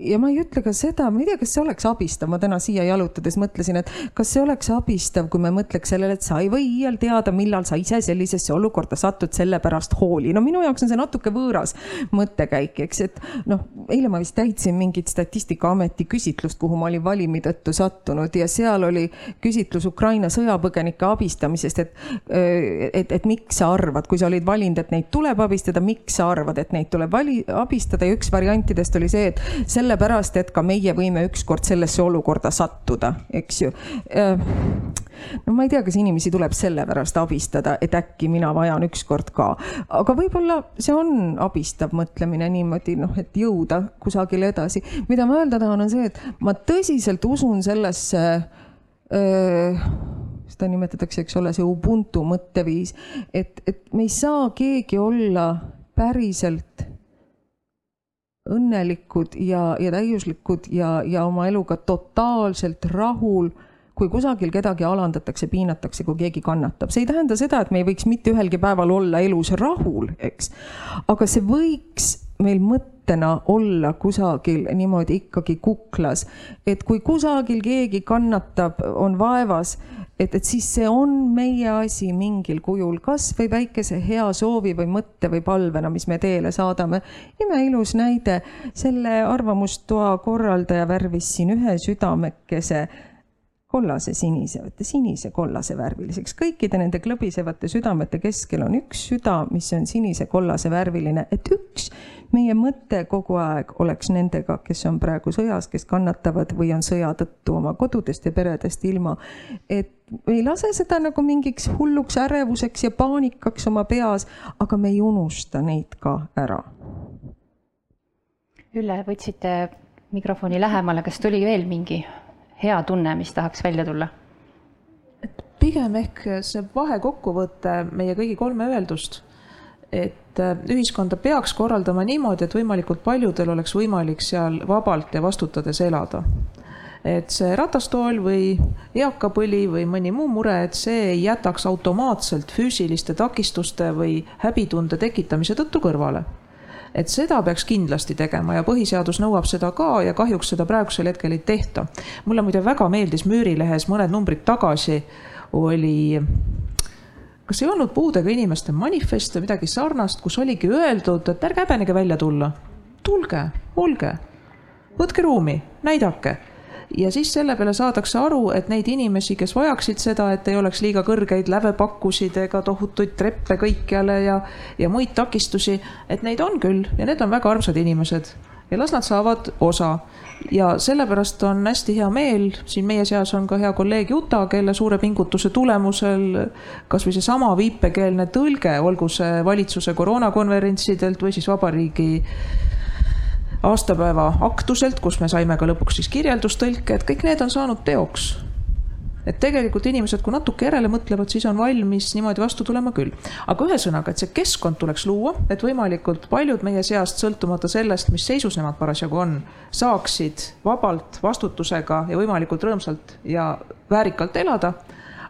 ja ma ei ütle ka seda, ma ei tea, kas see oleks abistav, ma täna siia jalutades mõtlesin, et kas see oleks abistav, kui me mõtleks sellele, et sa ei või iial teada, millal sa ise sellisesse olukorda satud, sellepärast hooli. no minu jaoks on see natuke võõras mõttekäik, eks et noh, eile ma vist täitsin mingit Statistikaameti küsitlust, kuhu ma olin valimi tõttu sattunud ja seal oli küsitlus Ukraina sõjapõgenike abistamisest, et, et, et miks sa arvad, kui sa olid valinud, et neid tuleb abistada, miks sa arvad, et neid tuleb vali, abistada ja üks variantidest oli see, et sellepärast, et ka meie võime ükskord sellesse olukorda sattuda, eks ju no ma ei tea, kas inimesi tuleb sellepärast abistada, et äkki mina vajan ükskord ka, aga võib-olla see on abistav mõtlemine niimoodi, noh, et jõuda kusagile edasi. mida ma öelda tahan, on see, et ma tõsiselt usun sellesse öö, seda nimetatakse, eks ole, see Ubuntu mõtteviis, et, et me ei saa keegi olla päriselt õnnelikud ja, ja täiuslikud ja, ja oma eluga totaalselt rahul kui kusagil kedagi alandatakse, piinatakse, kui keegi kannatab, see ei tähenda seda, et me ei võiks mitte ühelgi päeval olla elus rahul, eks. aga see võiks meil mõttena olla kusagil niimoodi ikkagi kuklas, et kui kusagil keegi kannatab, on vaevas, et, et siis see on meie asi mingil kujul, kasvõi väikese hea soovi või mõtte või palvena, mis me teele saadame. imeilus näide, selle arvamustoa korraldaja värvis siin ühe südamekese kollase sinise, vaata sinise kollase värviliseks. kõikide nende klõbisevate südamete keskel on üks süda, mis on sinise kollase värviline, et üks meie mõte kogu aeg oleks nendega, kes on praegu sõjas, kes kannatavad või on sõja tõttu oma kodudest ja peredest ilma. et ei lase seda nagu mingiks hulluks ärevuseks ja paanikaks oma peas, aga me ei unusta neid ka ära. Ülle, võtsite mikrofoni lähemale, kas tuli veel mingi hea tunne, mis tahaks välja tulla? pigem ehk see vahekokkuvõte meie kõigi kolme öeldust, et äh, ühiskonda peaks korraldama niimoodi, et võimalikult paljudel oleks võimalik seal vabalt ja vastutades elada et see ratastool või eakapõli või mõni muu mure, et see ei jätaks automaatselt füüsiliste takistuste või häbitunde tekitamise tõttu kõrvale et seda peaks kindlasti tegema ja põhiseadus nõuab seda ka ja kahjuks seda praegusel hetkel ei tehta. mulle muide väga meeldis Müürilehes mõned numbrid tagasi oli kas ei olnud puudega inimeste manifest või midagi sarnast, kus oligi öeldud, et ärge häbenege välja tulla. tulge, olge, võtke ruumi, näidake ja siis selle peale saadakse aru, et neid inimesi, kes vajaksid seda, et ei oleks liiga kõrgeid lävepakkusid ega tohutuid treppe kõikjale ja, ja muid takistusi, et neid on küll ja need on väga armsad inimesed. ja las nad saavad osa ja sellepärast on hästi hea meel, siin meie seas on ka hea kolleeg Juta, kelle suure pingutuse tulemusel kasvõi seesama viipekeelne tõlge, olgu see valitsuse koroonakonverentsidelt või siis vabariigi aastapäeva aktuselt, kus me saime ka lõpuks siis kirjeldustõlke, et kõik need on saanud teoks et tegelikult inimesed, kui natuke järele mõtlevad, siis on valmis niimoodi vastu tulema küll. aga ühesõnaga, et see keskkond tuleks luua, et võimalikult paljud meie seast, sõltumata sellest, mis seisus nemad parasjagu on, saaksid vabalt, vastutusega ja võimalikult rõõmsalt ja väärikalt elada.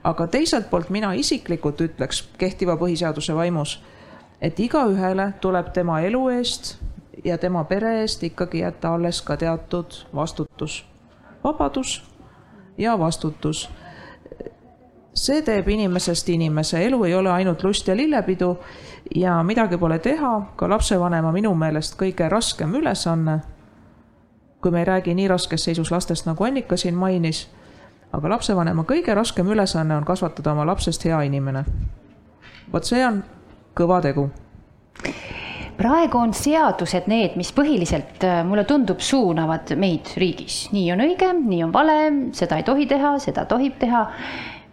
aga teiselt poolt mina isiklikult ütleks kehtiva põhiseaduse vaimus, et igaühele tuleb tema elu eest ja tema pere eest ikkagi jätta alles ka teatud vastutus, vabadus ja vastutus. See teeb inimesest inimese, elu ei ole ainult lust ja lillepidu ja midagi pole teha, ka lapsevanema minu meelest kõige raskem ülesanne, kui me ei räägi nii raskes seisus lastest, nagu Annika siin mainis, aga lapsevanema kõige raskem ülesanne on kasvatada oma lapsest hea inimene. vot see on kõva tegu praegu on seadused need, mis põhiliselt, äh, mulle tundub, suunavad meid riigis. nii on õige, nii on vale, seda ei tohi teha, seda tohib teha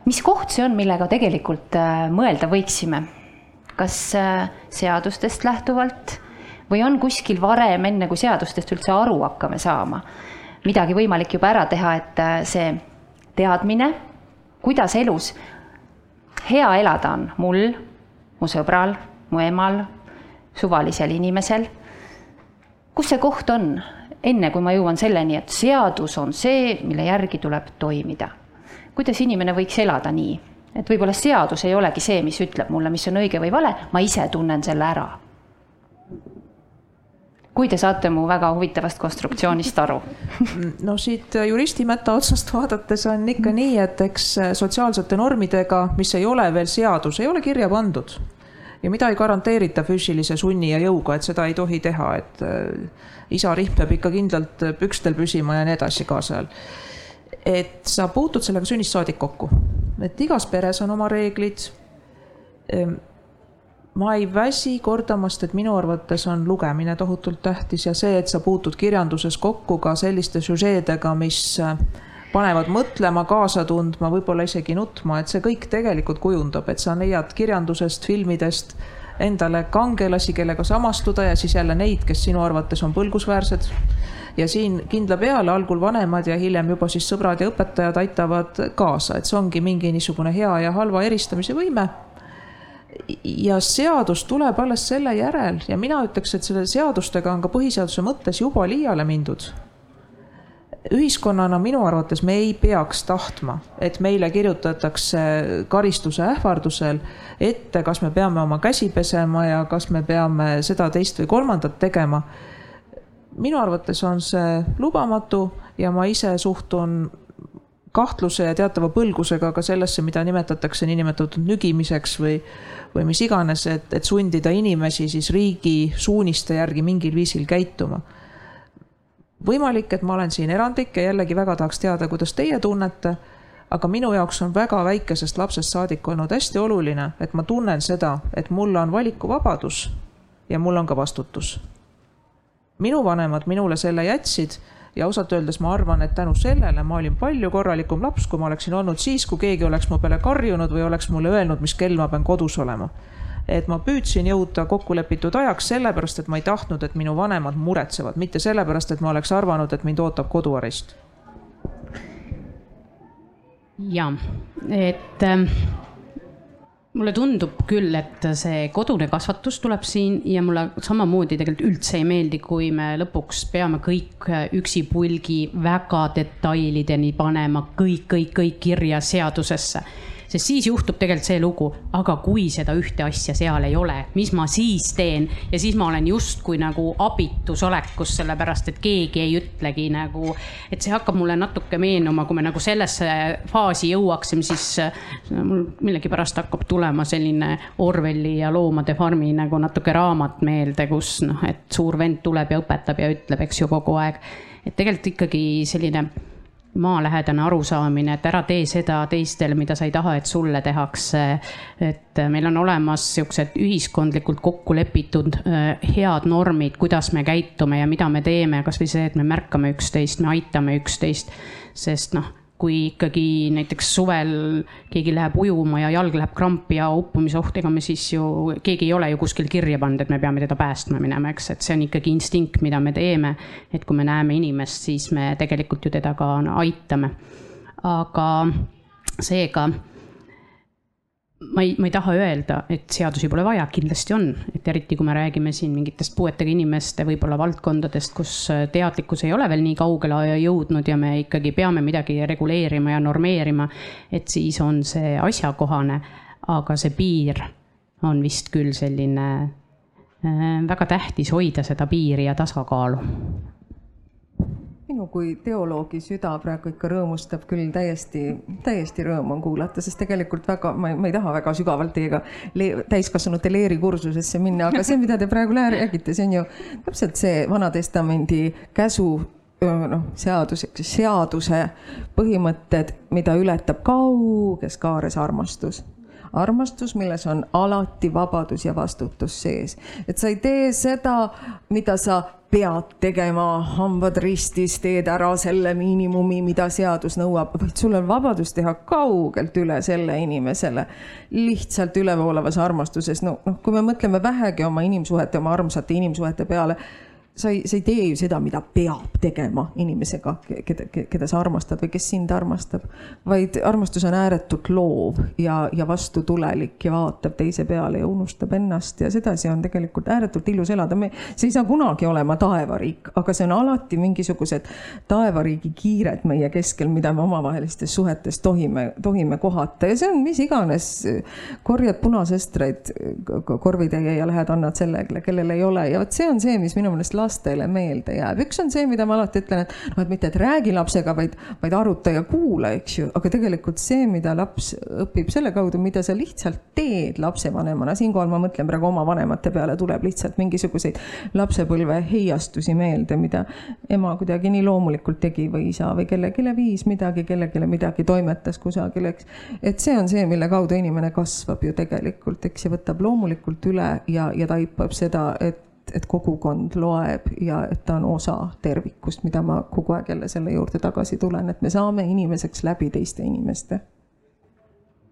mis koht see on, millega tegelikult äh, mõelda võiksime? kas äh, seadustest lähtuvalt või on kuskil varem, enne kui seadustest üldse aru hakkame saama, midagi võimalik juba ära teha, et see teadmine, kuidas elus hea elada on mul, mu sõbral, mu emal, suvalisel inimesel. kus see koht on, enne kui ma jõuan selleni, et seadus on see, mille järgi tuleb toimida. Kuidas inimene võiks elada nii, et võib-olla seadus ei olegi see, mis ütleb mulle, mis on õige või vale, ma ise tunnen selle ära. kui te saate mu väga huvitavast konstruktsioonist aru? No siit juristi mätta otsast vaadates on ikka nii, et eks sotsiaalsete normidega, mis ei ole veel seadus, ei ole kirja pandud ja mida ei garanteerita füüsilise sunni ja jõuga, et seda ei tohi teha, et äh, isa rihm peab ikka kindlalt pükstel püsima ja nii edasi kaasajal et sa puutud sellega sünnist saadik kokku, et igas peres on oma reeglid. Ehm, ma ei väsi kordamast, et minu arvates on lugemine tohutult tähtis ja see, et sa puutud kirjanduses kokku ka selliste süžeedega, mis äh, panevad mõtlema, kaasa tundma, võib-olla isegi nutma, et see kõik tegelikult kujundab, et sa leiad kirjandusest, filmidest endale kangelasi, kellega samastuda ja siis jälle neid, kes sinu arvates on põlgusväärsed ja siin kindla peale algul vanemad ja hiljem juba siis sõbrad ja õpetajad aitavad kaasa, et see ongi mingi niisugune hea ja halva eristamise võime. ja seadus tuleb alles selle järel ja mina ütleks, et selle seadustega on ka põhiseaduse mõttes juba liiale mindud ühiskonnana minu arvates me ei peaks tahtma, et meile kirjutatakse karistuse ähvardusel ette, kas me peame oma käsi pesema ja kas me peame seda, teist või kolmandat tegema minu arvates on see lubamatu ja ma ise suhtun kahtluse ja teatava põlgusega ka sellesse, mida nimetatakse niinimetatud nügimiseks või, või mis iganes, et, et sundida inimesi siis riigi suuniste järgi mingil viisil käituma. Võimalik, et ma olen siin erandlik ja jällegi väga tahaks teada, kuidas teie tunnete, aga minu jaoks on väga väikesest lapsest saadik olnud hästi oluline, et ma tunnen seda, et mul on valikuvabadus ja mul on ka vastutus minu vanemad minule selle jätsid ja ausalt öeldes ma arvan, et tänu sellele ma olin palju korralikum laps, kui ma oleksin olnud siis, kui keegi oleks mu peale karjunud või oleks mulle öelnud, mis kell ma pean kodus olema. Et ma püüdsin jõuda kokkulepitud ajaks sellepärast, et ma ei tahtnud, et minu vanemad muretsevad, mitte sellepärast, et ma oleks arvanud, et mind ootab koduarest. ja, et ähm mulle tundub küll, et see kodune kasvatus tuleb siin ja mulle samamoodi tegelikult üldse ei meeldi, kui me lõpuks peame kõik üksipulgi väga detailideni panema kõik, kõik, kõik kirja seadusesse sest siis juhtub tegelikult see lugu, aga kui seda ühte asja seal ei ole, mis ma siis teen ja siis ma olen justkui nagu abitus olekus, sellepärast et keegi ei ütlegi nagu, et see hakkab mulle natuke meenuma, kui me nagu sellesse faasi jõuaksime, siis mul millegipärast hakkab tulema selline Orwelli ja Loomade farmi nagu natuke raamat meelde, kus noh, et suur vend tuleb ja õpetab ja ütleb, eks ju, kogu aeg. et tegelikult ikkagi selline maalähedane arusaamine, et ära tee seda teistele, mida sa ei taha, et sulle tehakse. et meil on olemas siuksed ühiskondlikult kokku lepitud äh, head normid, kuidas me käitume ja mida me teeme, kasvõi see, et me märkame üksteist, me aitame üksteist, sest noh kui ikkagi näiteks suvel keegi läheb ujuma ja jalg läheb krampi ja uppumisoht, ega me siis ju, keegi ei ole ju kuskil kirja pannud, et me peame teda päästma minema, eks, et see on ikkagi instinkt, mida me teeme. et kui me näeme inimest, siis me tegelikult ju teda ka aitame. aga seega ma ei, ma ei taha öelda, et seadusi pole vaja, kindlasti on, et eriti kui me räägime siin mingitest puuetega inimeste võib-olla valdkondadest, kus äh, teadlikkus ei ole veel nii kaugele jõudnud ja me ikkagi peame midagi reguleerima ja normeerima, et siis on see asjakohane, aga see piir on vist küll selline äh, väga tähtis hoida seda piiri ja tasakaalu minu kui teoloogi süda praegu ikka rõõmustab küll täiesti, täiesti rõõm on kuulata, sest tegelikult väga, ma ei, ma ei taha väga sügavalt teiega le, täiskasvanute leerikursusesse minna, aga see, mida te praegu räägite, see on ju täpselt see Vana-testamendi käsu noh, seadus, seaduse põhimõtted, mida ületab kauges kaares armastus armastus, milles on alati vabadus ja vastutus sees. et sa ei tee seda, mida sa pead tegema, hambad ristis, teed ära selle miinimumi, mida seadus nõuab, vaid sul on vabadus teha kaugelt üle selle inimesele. lihtsalt ülevoolavas armastuses, no noh, kui me mõtleme vähegi oma inimsuhete, oma armsate inimsuhete peale sa ei, sa ei tee ju seda, mida peab tegema inimesega, keda, keda sa armastad või kes sind armastab. vaid armastus on ääretult loov ja, ja vastutulelik ja vaatab teise peale ja unustab ennast ja sedasi on tegelikult ääretult ilus elada. me, see ei saa kunagi olema taevariik, aga see on alati mingisugused taevariigi kiired meie keskel, mida me omavahelistes suhetes tohime, tohime kohata ja see on mis iganes. korjad punasestreid korvitäie ja lähed annad sellele, kellel ei ole ja vot see on see, mis minu meelest lastele meelde jääb. üks on see, mida ma alati ütlen, et noh, et mitte, et räägi lapsega, vaid, vaid aruta ja kuula, eks ju, aga tegelikult see, mida laps õpib selle kaudu, mida sa lihtsalt teed lapsevanemana, siinkohal ma mõtlen praegu oma vanemate peale, tuleb lihtsalt mingisuguseid lapsepõlve heiastusi meelde, mida ema kuidagi nii loomulikult tegi või isa või kellelegi viis midagi, kellelegi midagi toimetas kusagil, eks. et see on see, mille kaudu inimene kasvab ju tegelikult, eks, ja võtab loomulikult üle ja, ja taipab seda, et et, et kogukond loeb ja et ta on osa tervikust, mida ma kogu aeg jälle selle juurde tagasi tulen, et me saame inimeseks läbi teiste inimeste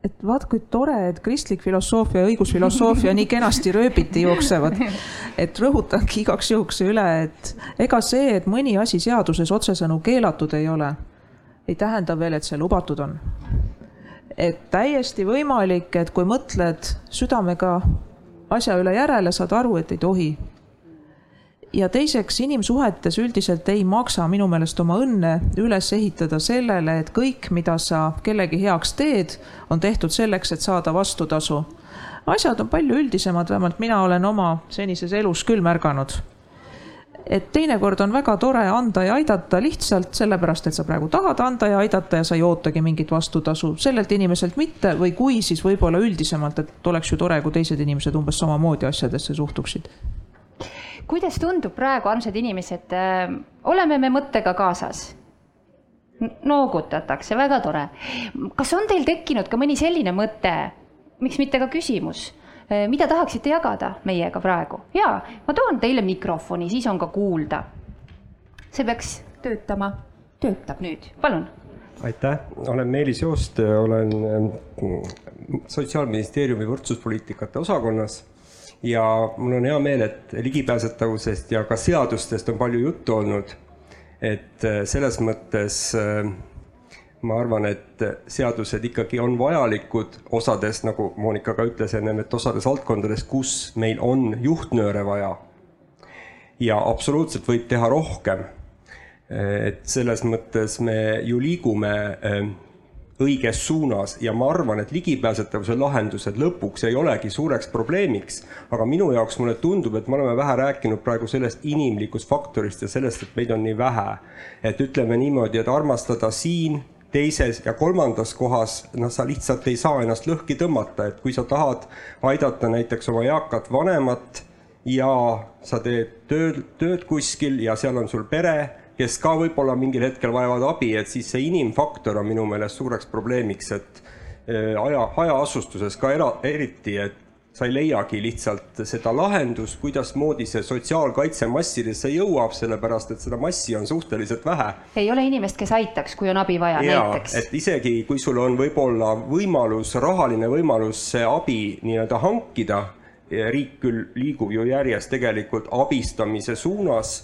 et vaat kui tore, et kristlik filosoofia ja õigusfilosoofia nii kenasti rööbiti jooksevad. et rõhutangi igaks juhuks üle, et ega see, et mõni asi seaduses otsesõnu keelatud ei ole, ei tähenda veel, et see lubatud on. et täiesti võimalik, et kui mõtled südamega asja üle järele, saad aru, et ei tohi ja teiseks, inimsuhetes üldiselt ei maksa minu meelest oma õnne üles ehitada sellele, et kõik, mida sa kellegi heaks teed, on tehtud selleks, et saada vastutasu. asjad on palju üldisemad, vähemalt mina olen oma senises elus küll märganud. et teinekord on väga tore anda ja aidata lihtsalt sellepärast, et sa praegu tahad anda ja aidata ja sa ei ootagi mingit vastutasu sellelt inimeselt mitte või kui, siis võib-olla üldisemalt, et oleks ju tore, kui teised inimesed umbes samamoodi asjadesse suhtuksid kuidas tundub praegu, armsad inimesed, äh, oleme me mõttega kaasas? noogutatakse, väga tore. kas on teil tekkinud ka mõni selline mõte, miks mitte ka küsimus, äh, mida tahaksite jagada meiega praegu? jaa, ma toon teile mikrofoni, siis on ka kuulda. see peaks töötama, töötab nüüd, palun aitäh, olen Meelis Joost, olen äh, Sotsiaalministeeriumi võrdsuspoliitikate osakonnas ja mul on hea meel, et ligipääsetavusest ja ka seadustest on palju juttu olnud. et äh, selles mõttes äh, ma arvan, et seadused ikkagi on vajalikud osades, nagu Monika ka ütles ennem, et osades valdkondades, kus meil on juhtnööre vaja. ja absoluutselt võib teha rohkem. et selles mõttes me ju liigume äh, õiges suunas ja ma arvan, et ligipääsetavuse lahendused lõpuks ei olegi suureks probleemiks. aga minu jaoks mulle tundub, et me oleme vähe rääkinud praegu sellest inimlikust faktorist ja sellest, et meid on nii vähe. et ütleme niimoodi, et armastada siin teises ja kolmandas kohas, noh, sa lihtsalt ei saa ennast lõhki tõmmata, et kui sa tahad aidata näiteks oma eakat vanemat ja sa teed tööd, tööd kuskil ja seal on sul pere kes ka võib-olla mingil hetkel vajavad abi, et siis see inimfaktor on minu meelest suureks probleemiks, et äh, aja, hajaasustuses ka era, eriti, et sa ei leiagi lihtsalt seda lahendust, kuidasmoodi see sotsiaalkaitse massidesse jõuab, sellepärast et seda massi on suhteliselt vähe. ei ole inimest, kes aitaks, kui on abi vaja ja, näiteks. et isegi kui sul on võib-olla võimalus, rahaline võimalus see abi nii-öelda hankida, riik küll liigub ju järjest tegelikult abistamise suunas,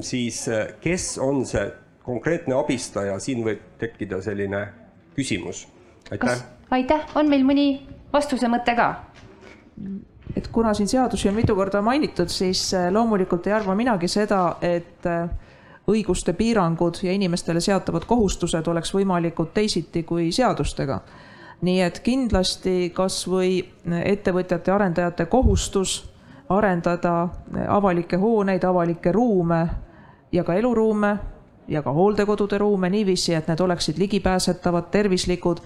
siis kes on see konkreetne abistaja, siin võib tekkida selline küsimus. aitäh. aitäh, on meil mõni vastuse mõte ka? et kuna siin seadusi on mitu korda mainitud, siis äh, loomulikult ei arva minagi seda, et äh, õiguste piirangud ja inimestele seatavad kohustused oleks võimalikud teisiti kui seadustega. nii et kindlasti kasvõi ettevõtjate ja arendajate kohustus arendada avalikke hooneid, avalikke ruume ja ka eluruume ja ka hooldekodude ruume niiviisi, et need oleksid ligipääsetavad, tervislikud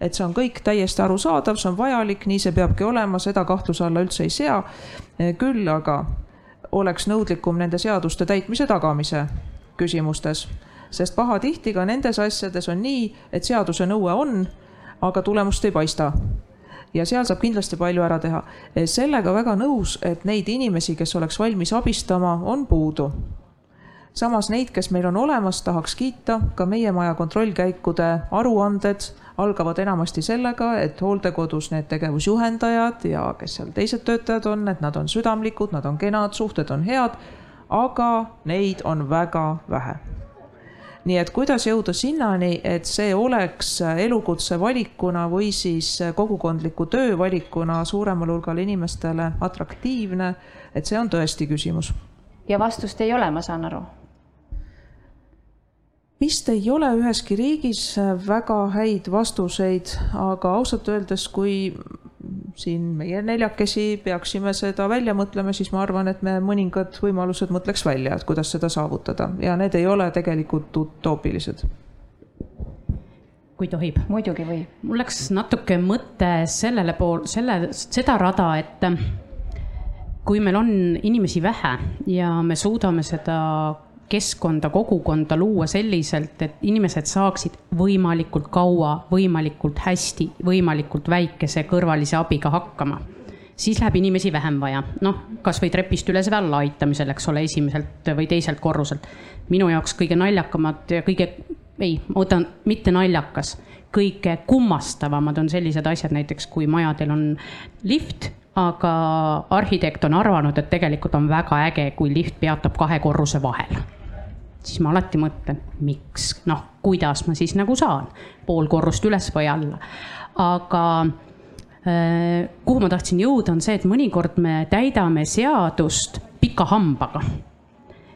et see on kõik täiesti arusaadav, see on vajalik, nii see peabki olema, seda kahtluse alla üldse ei sea. küll aga oleks nõudlikum nende seaduste täitmise tagamise küsimustes, sest pahatihti ka nendes asjades on nii, et seaduse nõue on, aga tulemust ei paista ja seal saab kindlasti palju ära teha. sellega väga nõus, et neid inimesi, kes oleks valmis abistama, on puudu. Samas neid, kes meil on olemas, tahaks kiita, ka meie maja kontrollkäikude aruanded. Algavad enamasti sellega, et hooldekodus need tegevusjuhendajad ja kes seal teised töötajad on, et nad on südamlikud, nad on kenad, suhted on head, aga neid on väga vähe nii et kuidas jõuda sinnani, et see oleks elukutse valikuna või siis kogukondliku töö valikuna suuremale hulgale inimestele atraktiivne, et see on tõesti küsimus. ja vastust ei ole, ma saan aru vist ei ole üheski riigis väga häid vastuseid, aga ausalt öeldes, kui siin meie neljakesi peaksime seda välja mõtlema, siis ma arvan, et me mõningad võimalused mõtleks välja, et kuidas seda saavutada ja need ei ole tegelikult utoopilised. kui tohib. muidugi võib. mul läks natuke mõte sellele pool, selle, seda rada, et kui meil on inimesi vähe ja me suudame seda keskkonda, kogukonda luua selliselt, et inimesed saaksid võimalikult kaua, võimalikult hästi, võimalikult väikese kõrvalise abiga hakkama. Siis läheb inimesi vähem vaja, noh, kasvõi trepist üles või alla aitamisel, eks ole, esimeselt või teiselt korruselt. minu jaoks kõige naljakamad ja kõige, ei, ma võtan mitte naljakas, kõige kummastavamad on sellised asjad, näiteks kui majadel on lift aga arhitekt on arvanud, et tegelikult on väga äge, kui lift peatab kahe korruse vahel siis ma alati mõtlen, miks, noh, kuidas ma siis nagu saan pool korrust üles või alla. aga äh, kuhu ma tahtsin jõuda, on see, et mõnikord me täidame seadust pika hambaga.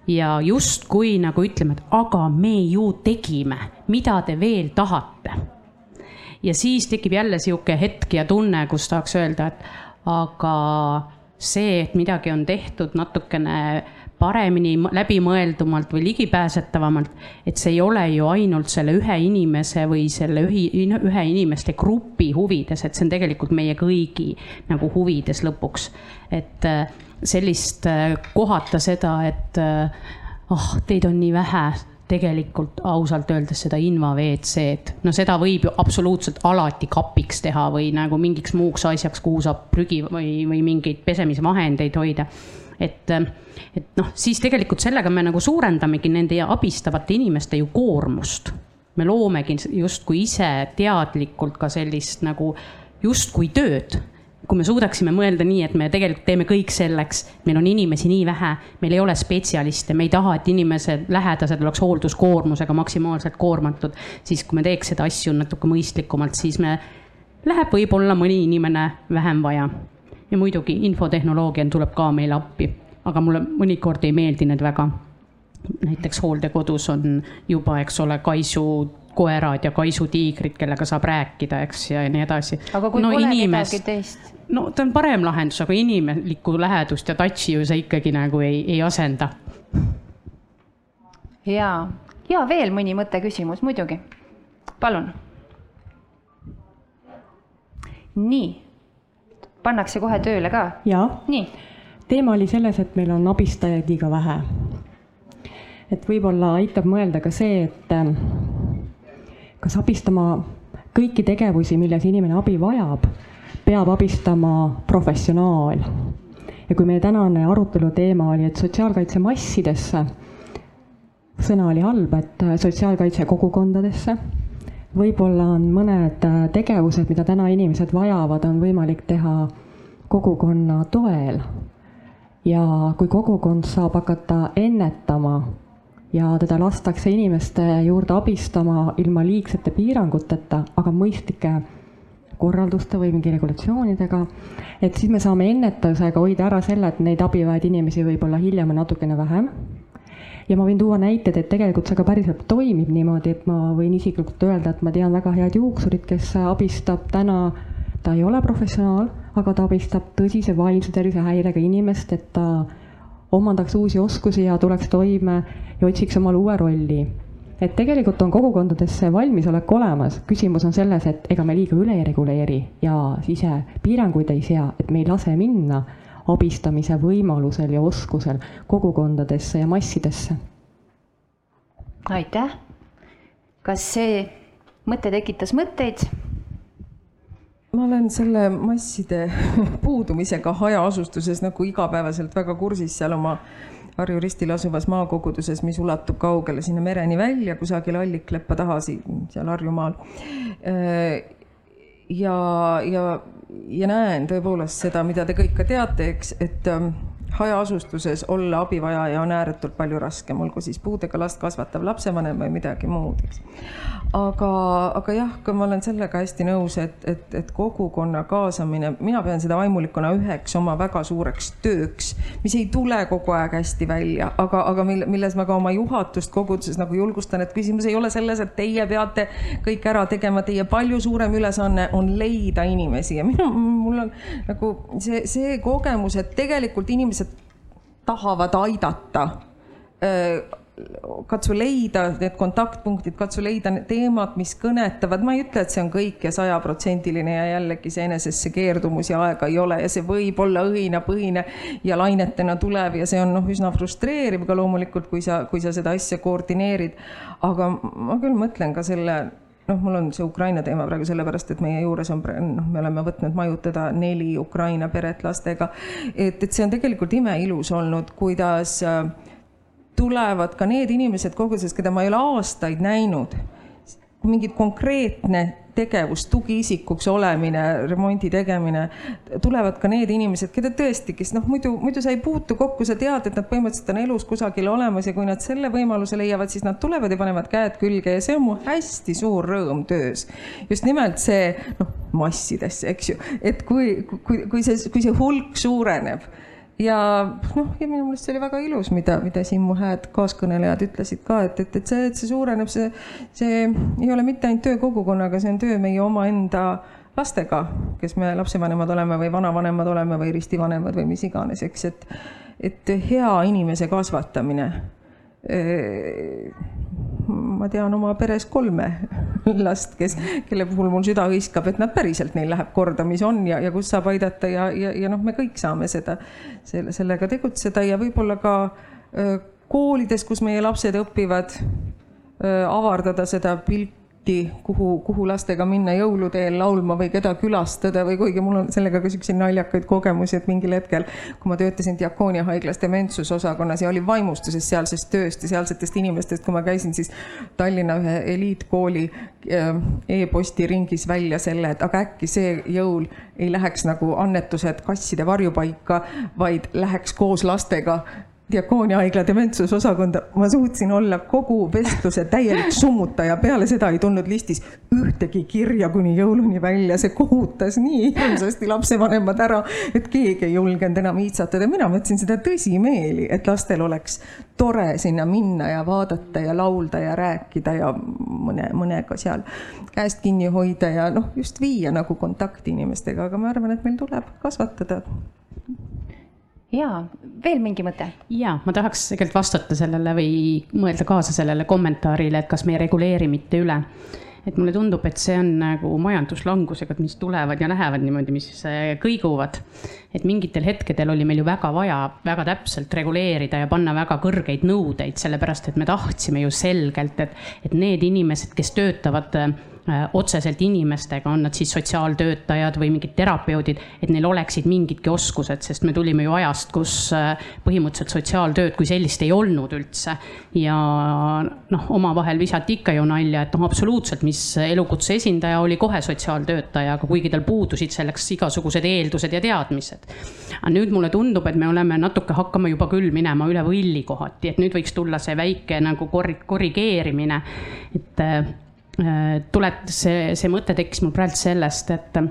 ja justkui nagu ütleme, et aga me ju tegime, mida te veel tahate. ja siis tekib jälle sihuke hetk ja tunne, kus tahaks öelda, et aga see, et midagi on tehtud natukene paremini, läbimõeldumalt või ligipääsetavamalt. et see ei ole ju ainult selle ühe inimese või selle ühi, ühe inimeste grupi huvides, et see on tegelikult meie kõigi nagu huvides lõpuks. et äh, sellist äh, kohata seda, et oh, teid on nii vähe tegelikult ausalt öeldes seda inva WC-d, no seda võib ju absoluutselt alati kapiks teha või nagu mingiks muuks asjaks, kuhu saab prügi või, või mingeid pesemisvahendeid hoida et, et noh, siis tegelikult sellega me nagu suurendamegi nende abistavate inimeste ju koormust. me loomegi justkui ise teadlikult ka sellist nagu justkui tööd kui me suudaksime mõelda nii, et me tegelikult teeme kõik selleks, meil on inimesi nii vähe, meil ei ole spetsialiste, me ei taha, et inimesed, lähedased oleks hoolduskoormusega maksimaalselt koormatud, siis kui me teeks seda asju natuke mõistlikumalt, siis me, läheb võib-olla mõni inimene vähem vaja ja muidugi infotehnoloogia tuleb ka meile appi, aga mulle mõnikord ei meeldi need väga. näiteks hooldekodus on juba, eks ole, kaisu koerad ja kaisutiigrid, kellega saab rääkida, eks, ja nii edasi. aga kui no, pole inimest, kedagi teist? no ta on parem lahendus, aga inimlikku lähedust ja touch'i ju see ikkagi nagu ei, ei asenda. ja, ja veel mõni mõtteküsimus, muidugi. palun. nii pannakse kohe tööle ka? jaa. teema oli selles, et meil on abistajaid liiga vähe. et võib-olla aitab mõelda ka see, et ähm, kas abistama kõiki tegevusi, milles inimene abi vajab, peab abistama professionaal. ja kui meie tänane arutelu teema oli, et sotsiaalkaitse massidesse, sõna oli halb, et äh, sotsiaalkaitse kogukondadesse, võib-olla on mõned äh, tegevused, mida täna inimesed vajavad, on võimalik teha kogukonna toel. ja kui kogukond saab hakata ennetama ja teda lastakse inimeste juurde abistama ilma liigsete piiranguteta, aga mõistlike korralduste või mingi regulatsioonidega, et siis me saame ennetusega hoida ära selle, et neid abivajaid inimesi võib-olla hiljem on natukene vähem. Ja ma võin tuua näiteid, et tegelikult see ka päriselt toimib niimoodi, et ma võin isiklikult öelda, et ma tean väga head juuksurit, kes abistab täna, ta ei ole professionaal, aga ta abistab tõsise vaimse tervisehäirega inimest, et ta omandaks uusi oskusi ja tuleks toime ja otsiks omale uue rolli. et tegelikult on kogukondades see valmisolek olemas, küsimus on selles, et ega me liiga üle ei reguleeri ja ise piiranguid ei sea, et me ei lase minna abistamise võimalusel ja oskusel kogukondadesse ja massidesse. aitäh. kas see mõte tekitas mõtteid? ma olen selle masside puudumisega hajaasustuses nagu igapäevaselt väga kursis seal oma Harju ristil asuvas maakoguduses, mis ulatub kaugele sinna mereni välja, kusagil Allikleppa taha seal Harjumaal. ja, ja, ja näen tõepoolest seda, mida te kõik ka teate, eks, et ähm, hajaasustuses olla abivajaja on ääretult palju raskem, olgu siis puudega last kasvatav lapsevanem või midagi muud, eks. Aga, aga jah, ka ma olen sellega hästi nõus, et, et, et kogukonna kaasamine, mina pean seda vaimulikuna üheks oma väga suureks tööks, mis ei tule kogu aeg hästi välja, aga, aga mille, milles ma ka oma juhatust koguduses nagu julgustan, et küsimus ei ole selles, et teie peate kõik ära tegema, teie palju suurem ülesanne on leida inimesi. Ja minu, mul on nagu see, see kogemus, et tegelikult inimesed tahavad aidata katsu leida need kontaktpunktid, katsu leida need teemad, mis kõnetavad, ma ei ütle, et see on kõik ja sajaprotsendiline ja jällegi see enesesse keerdumus ja aega ei ole ja see võib olla õhinapõhine ja lainetena tulev ja see on noh, üsna frustreeriv ka loomulikult, kui sa, kui sa seda asja koordineerid. aga ma küll mõtlen ka selle noh, mul on see Ukraina teema praegu sellepärast, et meie juures on, noh, me oleme võtnud majutada neli Ukraina peret lastega. et, et see on tegelikult imeilus olnud, kuidas äh, tulevad ka need inimesed koguses, keda ma ei ole aastaid näinud. mingi konkreetne tegevus, tugiisikuks olemine, remondi tegemine, tulevad ka need inimesed, keda tõesti, kes noh, muidu, muidu sa ei puutu kokku, sa tead, et nad põhimõtteliselt on elus kusagil olemas ja kui nad selle võimaluse leiavad, siis nad tulevad ja panevad käed külge ja see on mu hästi suur rõõm töös. just nimelt see noh, massidesse, eks ju, et kui, kui, kui see, kui see hulk suureneb ja noh, ja minu meelest see oli väga ilus, mida, mida siin mu hääd kaaskõnelejad ütlesid ka, et, et, et see, et see suureneb, see, see ei ole mitte ainult töö kogukonnaga, see on töö meie omaenda lastega, kes me lapsevanemad oleme või vanavanemad oleme või ristivanemad või mis iganes, eks, et, et hea inimese kasvatamine ma tean oma peres kolme last, kes, kelle puhul mul süda hõiskab, et nad päriselt, neil läheb korda, mis on ja, ja kus saab aidata ja, ja, ja noh, me kõik saame seda, selle, sellega tegutseda ja võib-olla ka koolides, kus meie lapsed õpivad, avardada seda pilti pilti, kuhu, kuhu lastega minna jõuluteel laulma või keda külastada või kuigi mul on sellega ka siukseid naljakaid kogemusi, et mingil hetkel, kui ma töötasin Diakoonia haiglas dementsusosakonnas ja olin vaimustuses sealsest tööst ja sealsetest inimestest, kui ma käisin siis Tallinna ühe eliitkooli äh, e-posti ringis välja selle, et aga äkki see jõul ei läheks nagu annetused kasside varjupaika, vaid läheks koos lastega Diakoonia haigla dementsusosakonda, ma suutsin olla kogu vestluse täielik summutaja, peale seda ei tulnud listis ühtegi kirja kuni jõuluni välja, see kohutas nii hirmsasti lapsevanemad ära, et keegi ei julgenud enam iitsatada, mina mõtlesin seda tõsimeeli, et lastel oleks tore sinna minna ja vaadata ja laulda ja rääkida ja mõne, mõnega seal käest kinni hoida ja noh, just viia nagu kontakti inimestega, aga ma arvan, et meil tuleb kasvatada ja veel mingi mõte? ja ma tahaks tegelikult vastata sellele või mõelda kaasa sellele kommentaarile, et kas me ei reguleeri mitte üle. et mulle tundub, et see on nagu majanduslangusega, mis tulevad ja lähevad niimoodi, mis äh, kõiguvad. et mingitel hetkedel oli meil ju väga vaja väga täpselt reguleerida ja panna väga kõrgeid nõudeid, sellepärast et me tahtsime ju selgelt, et, et need inimesed, kes töötavad Äh, otseselt inimestega, on nad siis sotsiaaltöötajad või mingid terapeudid, et neil oleksid mingidki oskused, sest me tulime ju ajast, kus äh, põhimõtteliselt sotsiaaltööd kui sellist ei olnud üldse. ja noh, omavahel visati ikka ju nalja, et noh, absoluutselt, mis elukutse esindaja oli kohe sotsiaaltöötaja, aga kuigi tal puudusid selleks igasugused eeldused ja teadmised. aga nüüd mulle tundub, et me oleme natuke hakkama juba küll minema üle võlli kohati, et nüüd võiks tulla see väike nagu kor-, korrigeerimine, et äh, tulet-, see, see mõte tekkis mul praegu sellest, et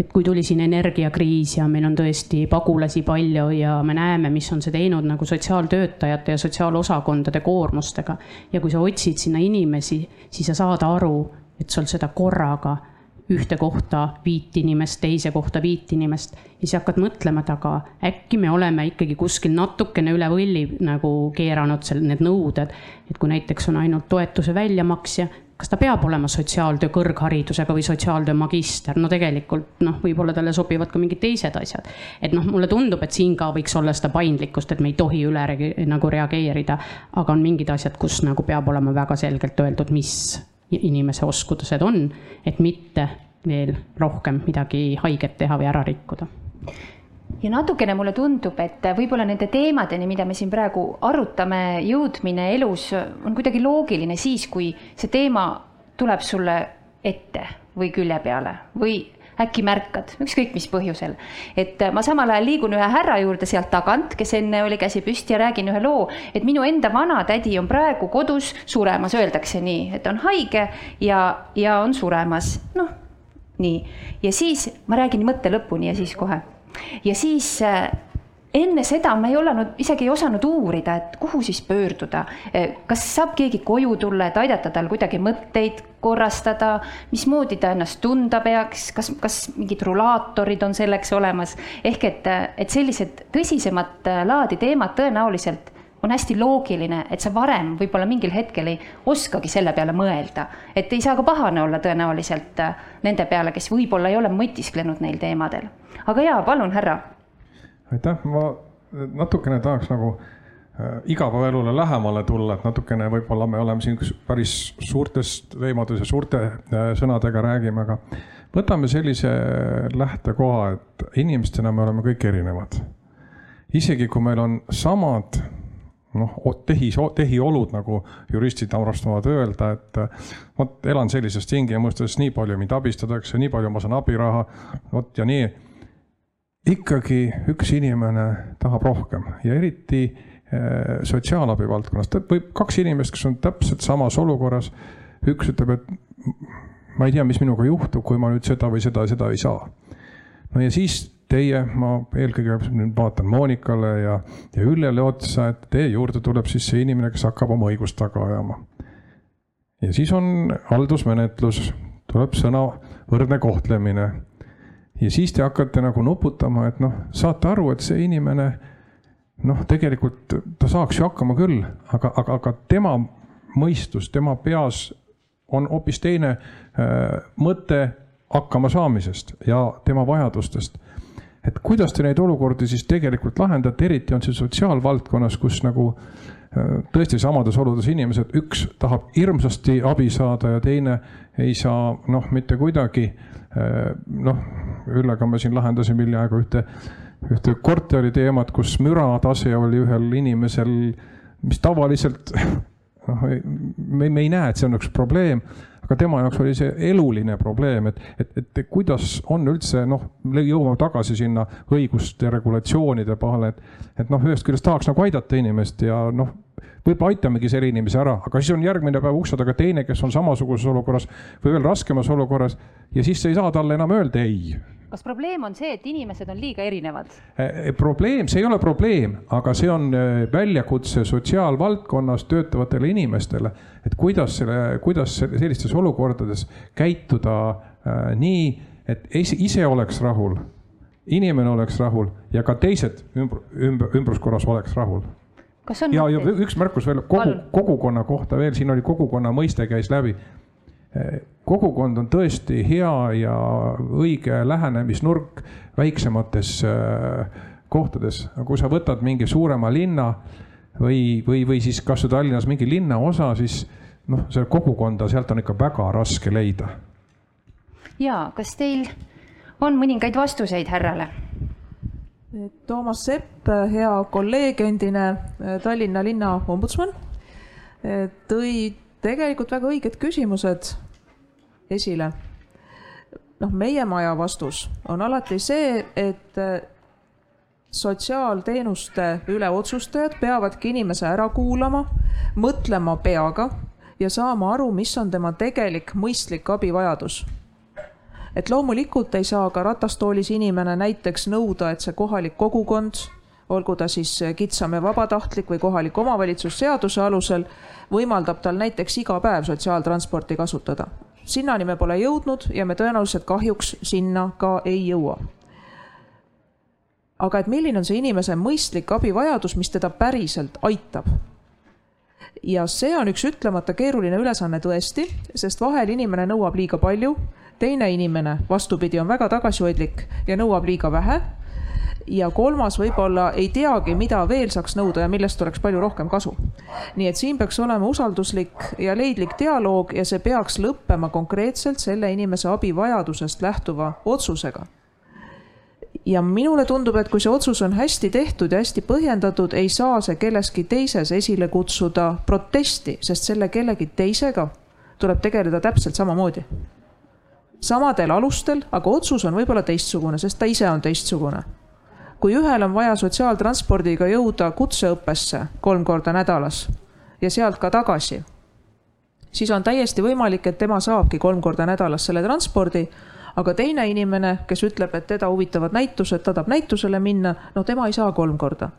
et kui tuli siin energiakriis ja meil on tõesti pagulasi palju ja me näeme, mis on see teinud nagu sotsiaaltöötajate ja sotsiaalosakondade koormustega. ja kui sa otsid sinna inimesi, siis sa saad aru, et sul seda korraga ühte kohta viit inimest, teise kohta viit inimest ja siis hakkad mõtlema, et aga äkki me oleme ikkagi kuskil natukene üle võlli nagu keeranud seal need nõuded. et kui näiteks on ainult toetuse väljamaksja, kas ta peab olema sotsiaaltöö kõrgharidusega või sotsiaaltöö magister, no tegelikult noh, võib-olla talle sobivad ka mingid teised asjad. et noh, mulle tundub, et siin ka võiks olla seda paindlikkust, et me ei tohi üle nagu reageerida, aga on mingid asjad, kus nagu peab olema väga selgelt öeldud, mis inimese oskused on, et mitte veel rohkem midagi haiget teha või ära rikkuda ja natukene mulle tundub, et võib-olla nende teemadeni, mida me siin praegu arutame, jõudmine elus on kuidagi loogiline siis, kui see teema tuleb sulle ette või külje peale või äkki märkad, ükskõik mis põhjusel. et ma samal ajal liigun ühe härra juurde sealt tagant, kes enne oli käsi püsti ja räägin ühe loo, et minu enda vanatädi on praegu kodus suremas, öeldakse nii, et on haige ja, ja on suremas, noh, nii. ja siis ma räägin mõtte lõpuni ja siis kohe ja siis äh, enne seda ma ei olnud, isegi ei osanud uurida, et kuhu siis pöörduda. Äh, kas saab keegi koju tulla, et aidata tal kuidagi mõtteid korrastada, mismoodi ta ennast tunda peaks, kas, kas mingid rulaatorid on selleks olemas, ehk et, et sellised tõsisemat laadi teemad tõenäoliselt on hästi loogiline, et sa varem võib-olla mingil hetkel ei oskagi selle peale mõelda. et ei saa ka pahane olla tõenäoliselt nende peale, kes võib-olla ei ole mõtisklenud neil teemadel aga jaa, palun, härra. aitäh, ma natukene tahaks nagu äh, igapäevaelule lähemale tulla, et natukene võib-olla me oleme siin päris suurtest teemades ja suurte äh, sõnadega räägime, aga võtame sellise lähtekoha, et inimestena me oleme kõik erinevad. isegi kui meil on samad noh, tehis, tehiolud, nagu juristid armastavad öelda, et vot elan sellises tingimustes, nii palju mind abistatakse, nii palju ma saan abiraha, vot ja nii ikkagi üks inimene tahab rohkem ja eriti eh, sotsiaalabi valdkonnas, võib kaks inimest, kes on täpselt samas olukorras. üks ütleb, et ma ei tea, mis minuga juhtub, kui ma nüüd seda või seda ja seda ei saa. no ja siis teie, ma eelkõige nüüd vaatan Monikale ja, ja Üllele otsa, et teie juurde tuleb siis see inimene, kes hakkab oma õigust taga ajama. ja siis on haldusmenetlus, tuleb sõna võrdne kohtlemine ja siis te hakkate nagu nuputama, et noh, saate aru, et see inimene noh, tegelikult ta saaks ju hakkama küll, aga, aga, aga tema mõistus, tema peas on hoopis teine äh, mõte hakkama saamisest ja tema vajadustest. et kuidas te neid olukordi siis tegelikult lahendate, eriti on see sotsiaalvaldkonnas, kus nagu äh, tõesti samades oludes inimesed, üks tahab hirmsasti abi saada ja teine ei saa noh, mitte kuidagi noh Üllega me siin lahendasime hiljaaegu ühte, ühte korteri teemat, kus müratase oli ühel inimesel, mis tavaliselt noh, me, me ei näe, et see on üks probleem, aga tema jaoks oli see eluline probleem, et, et, et kuidas on üldse noh, jõuame tagasi sinna õiguste regulatsioonide peale, et, et noh, ühest küljest tahaks nagu aidata inimest ja noh võib-olla aitamegi selle inimese ära, aga siis on järgmine päev ukse taga teine, kes on samasuguses olukorras või veel raskemas olukorras ja siis ei saa talle enam öelda ei. kas probleem on see, et inimesed on liiga erinevad? Eh, eh, probleem, see ei ole probleem, aga see on eh, väljakutse sotsiaalvaldkonnas töötavatele inimestele, et kuidas selle, kuidas sellistes olukordades käituda äh, nii, et ise oleks rahul, inimene oleks rahul ja ka teised ümbr-, ümbr-, ümbruskorras oleks rahul ja, ja üks märkus veel kogu, kogukonna kohta veel, siin oli kogukonna mõiste käis läbi. kogukond on tõesti hea ja õige lähenemisnurk väiksemates kohtades, kui sa võtad mingi suurema linna või, või, või siis kasvõi Tallinnas mingi linnaosa, siis noh, see kogukonda sealt on ikka väga raske leida. ja kas teil on mõningaid vastuseid härrale? Toomas Sepp, hea kolleeg, endine äh, Tallinna linna ombudsman, äh, tõi tegelikult väga õiged küsimused esile. noh, meie maja vastus on alati see, et äh, sotsiaalteenuste üle otsustajad peavadki inimese ära kuulama, mõtlema peaga ja saama aru, mis on tema tegelik mõistlik abivajadus. Et loomulikult ei saa ka ratastoolis inimene näiteks nõuda, et see kohalik kogukond, olgu ta siis kitsam ja vabatahtlik või kohalik omavalitsus seaduse alusel, võimaldab tal näiteks iga päev sotsiaaltransporti kasutada. sinnani me pole jõudnud ja me tõenäoliselt kahjuks sinna ka ei jõua aga et milline on see inimese mõistlik abivajadus, mis teda päriselt aitab. ja see on üks ütlemata keeruline ülesanne tõesti, sest vahel inimene nõuab liiga palju, teine inimene, vastupidi, on väga tagasihoidlik ja nõuab liiga vähe ja kolmas võib-olla ei teagi, mida veel saaks nõuda ja millest oleks palju rohkem kasu. nii et siin peaks olema usalduslik ja leidlik dialoog ja see peaks lõppema konkreetselt selle inimese abivajadusest lähtuva otsusega ja minule tundub, et kui see otsus on hästi tehtud ja hästi põhjendatud, ei saa see kelleski teises esile kutsuda protesti, sest selle kellegi teisega tuleb tegeleda täpselt samamoodi. Samadel alustel, aga otsus on võib-olla teistsugune, sest ta ise on teistsugune. kui ühel on vaja sotsiaaltranspordiga jõuda kutseõppesse kolm korda nädalas ja sealt ka tagasi, siis on täiesti võimalik, et tema saabki kolm korda nädalas selle transpordi aga teine inimene, kes ütleb, et teda huvitavad näitused, ta tahab näitusele minna, no tema ei saa kolm korda.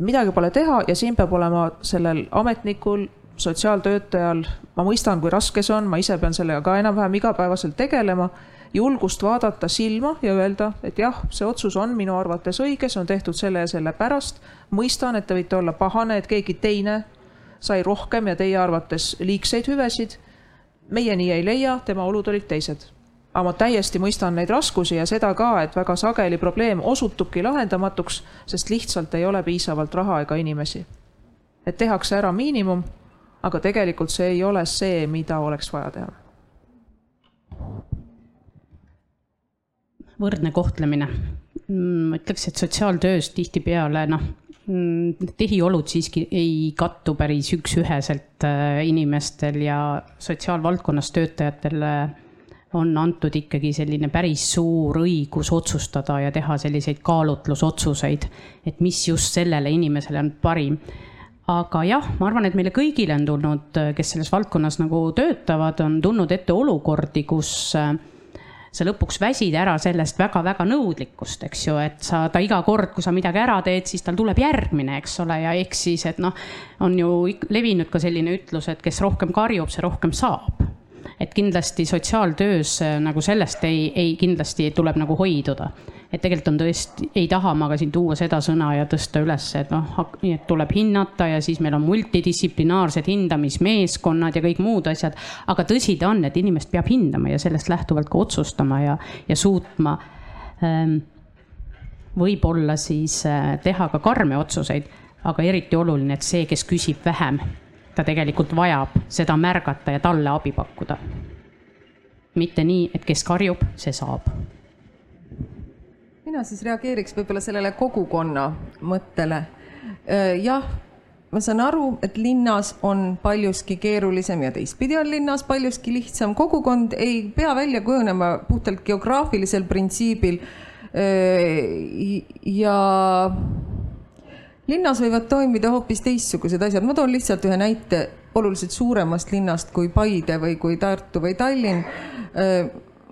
midagi pole teha ja siin peab olema sellel ametnikul, sotsiaaltöötajal, ma mõistan, kui raske see on, ma ise pean sellega ka enam-vähem igapäevaselt tegelema, julgust vaadata silma ja öelda, et jah, see otsus on minu arvates õige, see on tehtud selle ja selle pärast. mõistan, et te võite olla pahane, et keegi teine sai rohkem ja teie arvates liigseid hüvesid. meie nii ei leia, tema olud olid teised aga ma täiesti mõistan neid raskusi ja seda ka, et väga sageli probleem osutubki lahendamatuks, sest lihtsalt ei ole piisavalt raha ega inimesi. et tehakse ära miinimum, aga tegelikult see ei ole see, mida oleks vaja teha. võrdne kohtlemine. Mm, ma ütleks, et sotsiaaltöös tihtipeale noh, mm, tehiolud siiski ei kattu päris üks-üheselt äh, inimestel ja sotsiaalvaldkonnas töötajatele on antud ikkagi selline päris suur õigus otsustada ja teha selliseid kaalutlusotsuseid, et mis just sellele inimesele on parim. Aga jah, ma arvan, et meile kõigile on tulnud, kes selles valdkonnas nagu töötavad, on tulnud ette olukordi, kus äh, sa lõpuks väsid ära sellest väga-väga nõudlikkust, eks ju, et sa, ta iga kord, kui sa midagi ära teed, siis tal tuleb järgmine, eks ole, ja ehk siis, et noh, on ju levinud ka selline ütlus, et kes rohkem karjub, see rohkem saab et kindlasti sotsiaaltöös äh, nagu sellest ei, ei kindlasti tuleb nagu hoiduda. Et tegelikult on tõesti, ei taha ma ka siin tuua seda sõna ja tõsta üles, et noh, et tuleb hinnata ja siis meil on multidistsiplinaarsed hindamismeeskonnad ja kõik muud asjad. aga tõsi ta on, et inimest peab hindama ja sellest lähtuvalt ka otsustama ja, ja suutma ähm, võib-olla siis äh, teha ka karme otsuseid, aga eriti oluline, et see, kes küsib vähem ta tegelikult vajab seda märgata ja talle abi pakkuda. mitte nii, et kes karjub, see saab. Mina siis reageeriks võib-olla sellele kogukonna mõttele. Jah, ma saan aru, et linnas on paljuski keerulisem ja teistpidi on linnas paljuski lihtsam. kogukond ei pea välja kujunema puhtalt geograafilisel printsiibil. Ja linnas võivad toimida hoopis teistsugused asjad, ma toon lihtsalt ühe näite oluliselt suuremast linnast kui Paide või kui Tartu või Tallinn.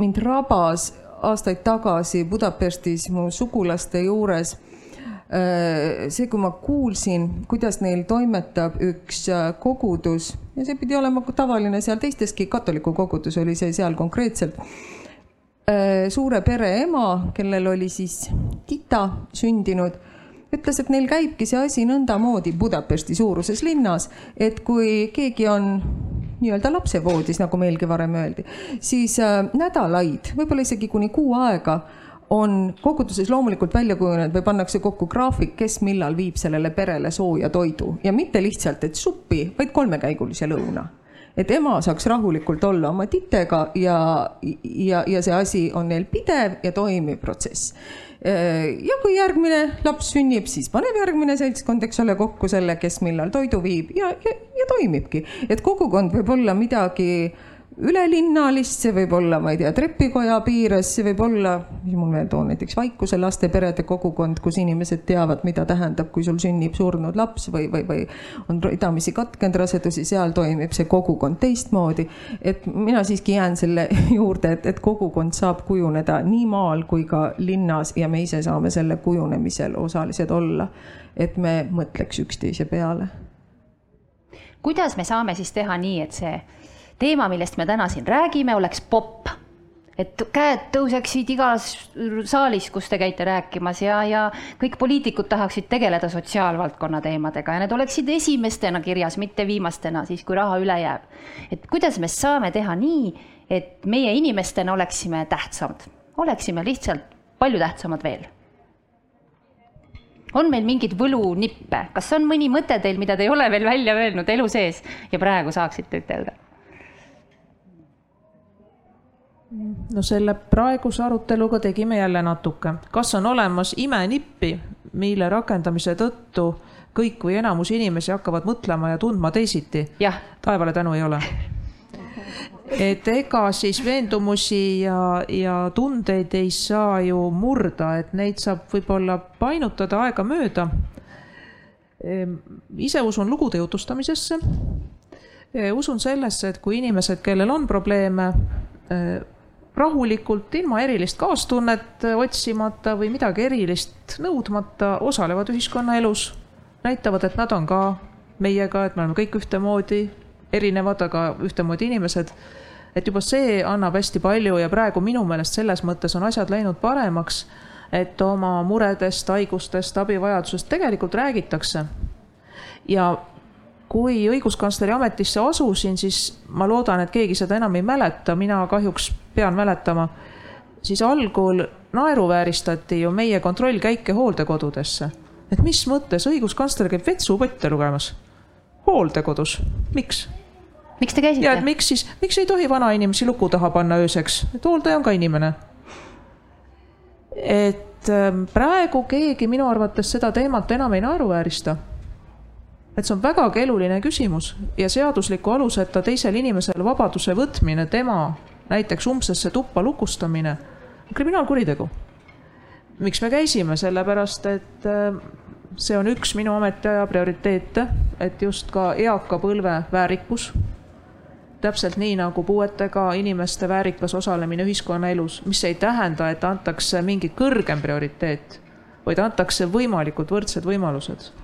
Mind rabas aastaid tagasi Budapestis mu sugulaste juures äh, see, kui ma kuulsin, kuidas neil toimetab üks äh, kogudus ja see pidi olema tavaline seal teisteski, katoliku kogudus oli see seal konkreetselt. suure pere ema, kellel oli siis tita sündinud ütles, et neil käibki see asi nõndamoodi Budapesti suuruses linnas, et kui keegi on nii-öelda lapsevoodis, nagu meilgi varem öeldi, siis äh, nädalaid, võib-olla isegi kuni kuu aega on koguduses loomulikult välja kujunenud või pannakse kokku graafik, kes millal viib sellele perele sooja toidu. Ja mitte lihtsalt, et suppi, vaid kolmekäigulise lõuna et ema saaks rahulikult olla oma titega ja, ja, ja see asi on neil pidev ja toimiv protsess. ja kui järgmine laps sünnib, siis paneb järgmine seltskond, eks ole, kokku selle, kes millal toidu viib ja, ja, ja toimibki, et kogukond võib olla midagi ülelinnalist, see võib olla, ma ei tea, trepikoja piires, see võib olla, mis mul veel toon, näiteks Vaikuse lasteperede kogukond, kus inimesed teavad, mida tähendab, kui sul sünnib surnud laps või, või, või on ridamisi katkenud rasedusi, seal toimib see kogukond teistmoodi. et mina siiski jään selle juurde, et, et kogukond saab kujuneda nii maal kui ka linnas ja me ise saame selle kujunemisel osalised olla. et me mõtleks üksteise peale. kuidas me saame siis teha nii, et see teema, millest me täna siin räägime, oleks popp. et käed tõuseksid igas saalis, kus te käite rääkimas ja, ja kõik poliitikud tahaksid tegeleda sotsiaalvaldkonna teemadega ja need oleksid esimestena kirjas, mitte viimastena, siis kui raha üle jääb. et kuidas me saame teha nii, et meie inimestena oleksime tähtsamad, oleksime lihtsalt palju tähtsamad veel on meil mingeid võlunippe, kas on mõni mõte teil, mida te ei ole veel välja öelnud elu sees ja praegu saaksite ütelda? No selle praeguse aruteluga tegime jälle natuke. kas on olemas imenippi, mille rakendamise tõttu kõik või enamus inimesi hakkavad mõtlema ja tundma teisiti? taevale tänu ei ole. et ega siis veendumusi ja, ja tundeid ei saa ju murda, et neid saab võib-olla painutada aegamööda. Ehm, ise usun lugude jutustamisesse. Ehm, usun sellesse, et kui inimesed, kellel on probleeme, ehm, rahulikult, ilma erilist kaastunnet otsimata või midagi erilist nõudmata, osalevad ühiskonnaelus, näitavad, et nad on ka meiega, et me oleme kõik ühtemoodi erinevad, aga ühtemoodi inimesed. et juba see annab hästi palju ja praegu minu meelest selles mõttes on asjad läinud paremaks, et oma muredest, haigustest, abivajadusest tegelikult räägitakse. ja kui õiguskantsleri ametisse asusin, siis ma loodan, et keegi seda enam ei mäleta, mina kahjuks pean mäletama, siis algul naeruvääristati ju meie kontrollkäike hooldekodudesse. et mis mõttes õiguskantsler käib vetsupotte lugemas hooldekodus, miks? miks te käisite? ja et miks siis, miks ei tohi vanainimesi luku taha panna ööseks, et hooldaja on ka inimene. et ähm, praegu keegi minu arvates seda teemat enam ei naeruväärista et see on väga keeruline küsimus ja seadusliku aluseta teisel inimesel vabaduse võtmine, tema näiteks umbsesse tuppa lukustamine, kriminaalkuritegu. miks me käisime, sellepärast et äh, see on üks minu ametiaja prioriteete, et just ka eaka põlve väärikus, täpselt nii nagu puuetega inimeste väärikas osalemine ühiskonnaelus, mis ei tähenda, et antakse mingi kõrgem prioriteet, vaid antakse võimalikult võrdsed võimalused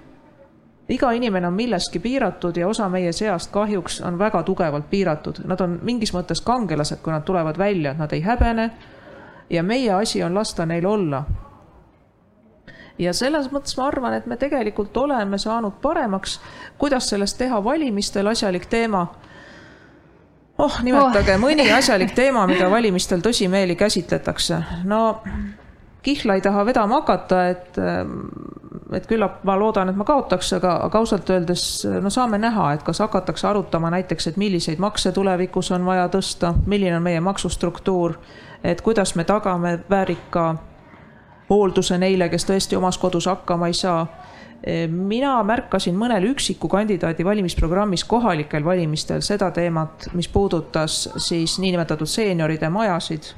iga inimene on milleski piiratud ja osa meie seast kahjuks on väga tugevalt piiratud, nad on mingis mõttes kangelased, kui nad tulevad välja, nad ei häbene. ja meie asi on lasta neil olla. ja selles mõttes ma arvan, et me tegelikult oleme saanud paremaks, kuidas sellest teha valimistel asjalik teema oh, nimetage oh. mõni asjalik teema, mida valimistel tõsimeeli käsitletakse. no kihla ei taha vedama hakata, et, et küllap ma loodan, et ma kaotaks, aga, aga ausalt öeldes no saame näha, et kas hakatakse arutama näiteks, et milliseid makse tulevikus on vaja tõsta, milline on meie maksustruktuur, et kuidas me tagame väärika hoolduse neile, kes tõesti omas kodus hakkama ei saa. mina märkasin mõnel üksiku kandidaadi valimisprogrammis kohalikel valimistel seda teemat, mis puudutas siis niinimetatud seenioride majasid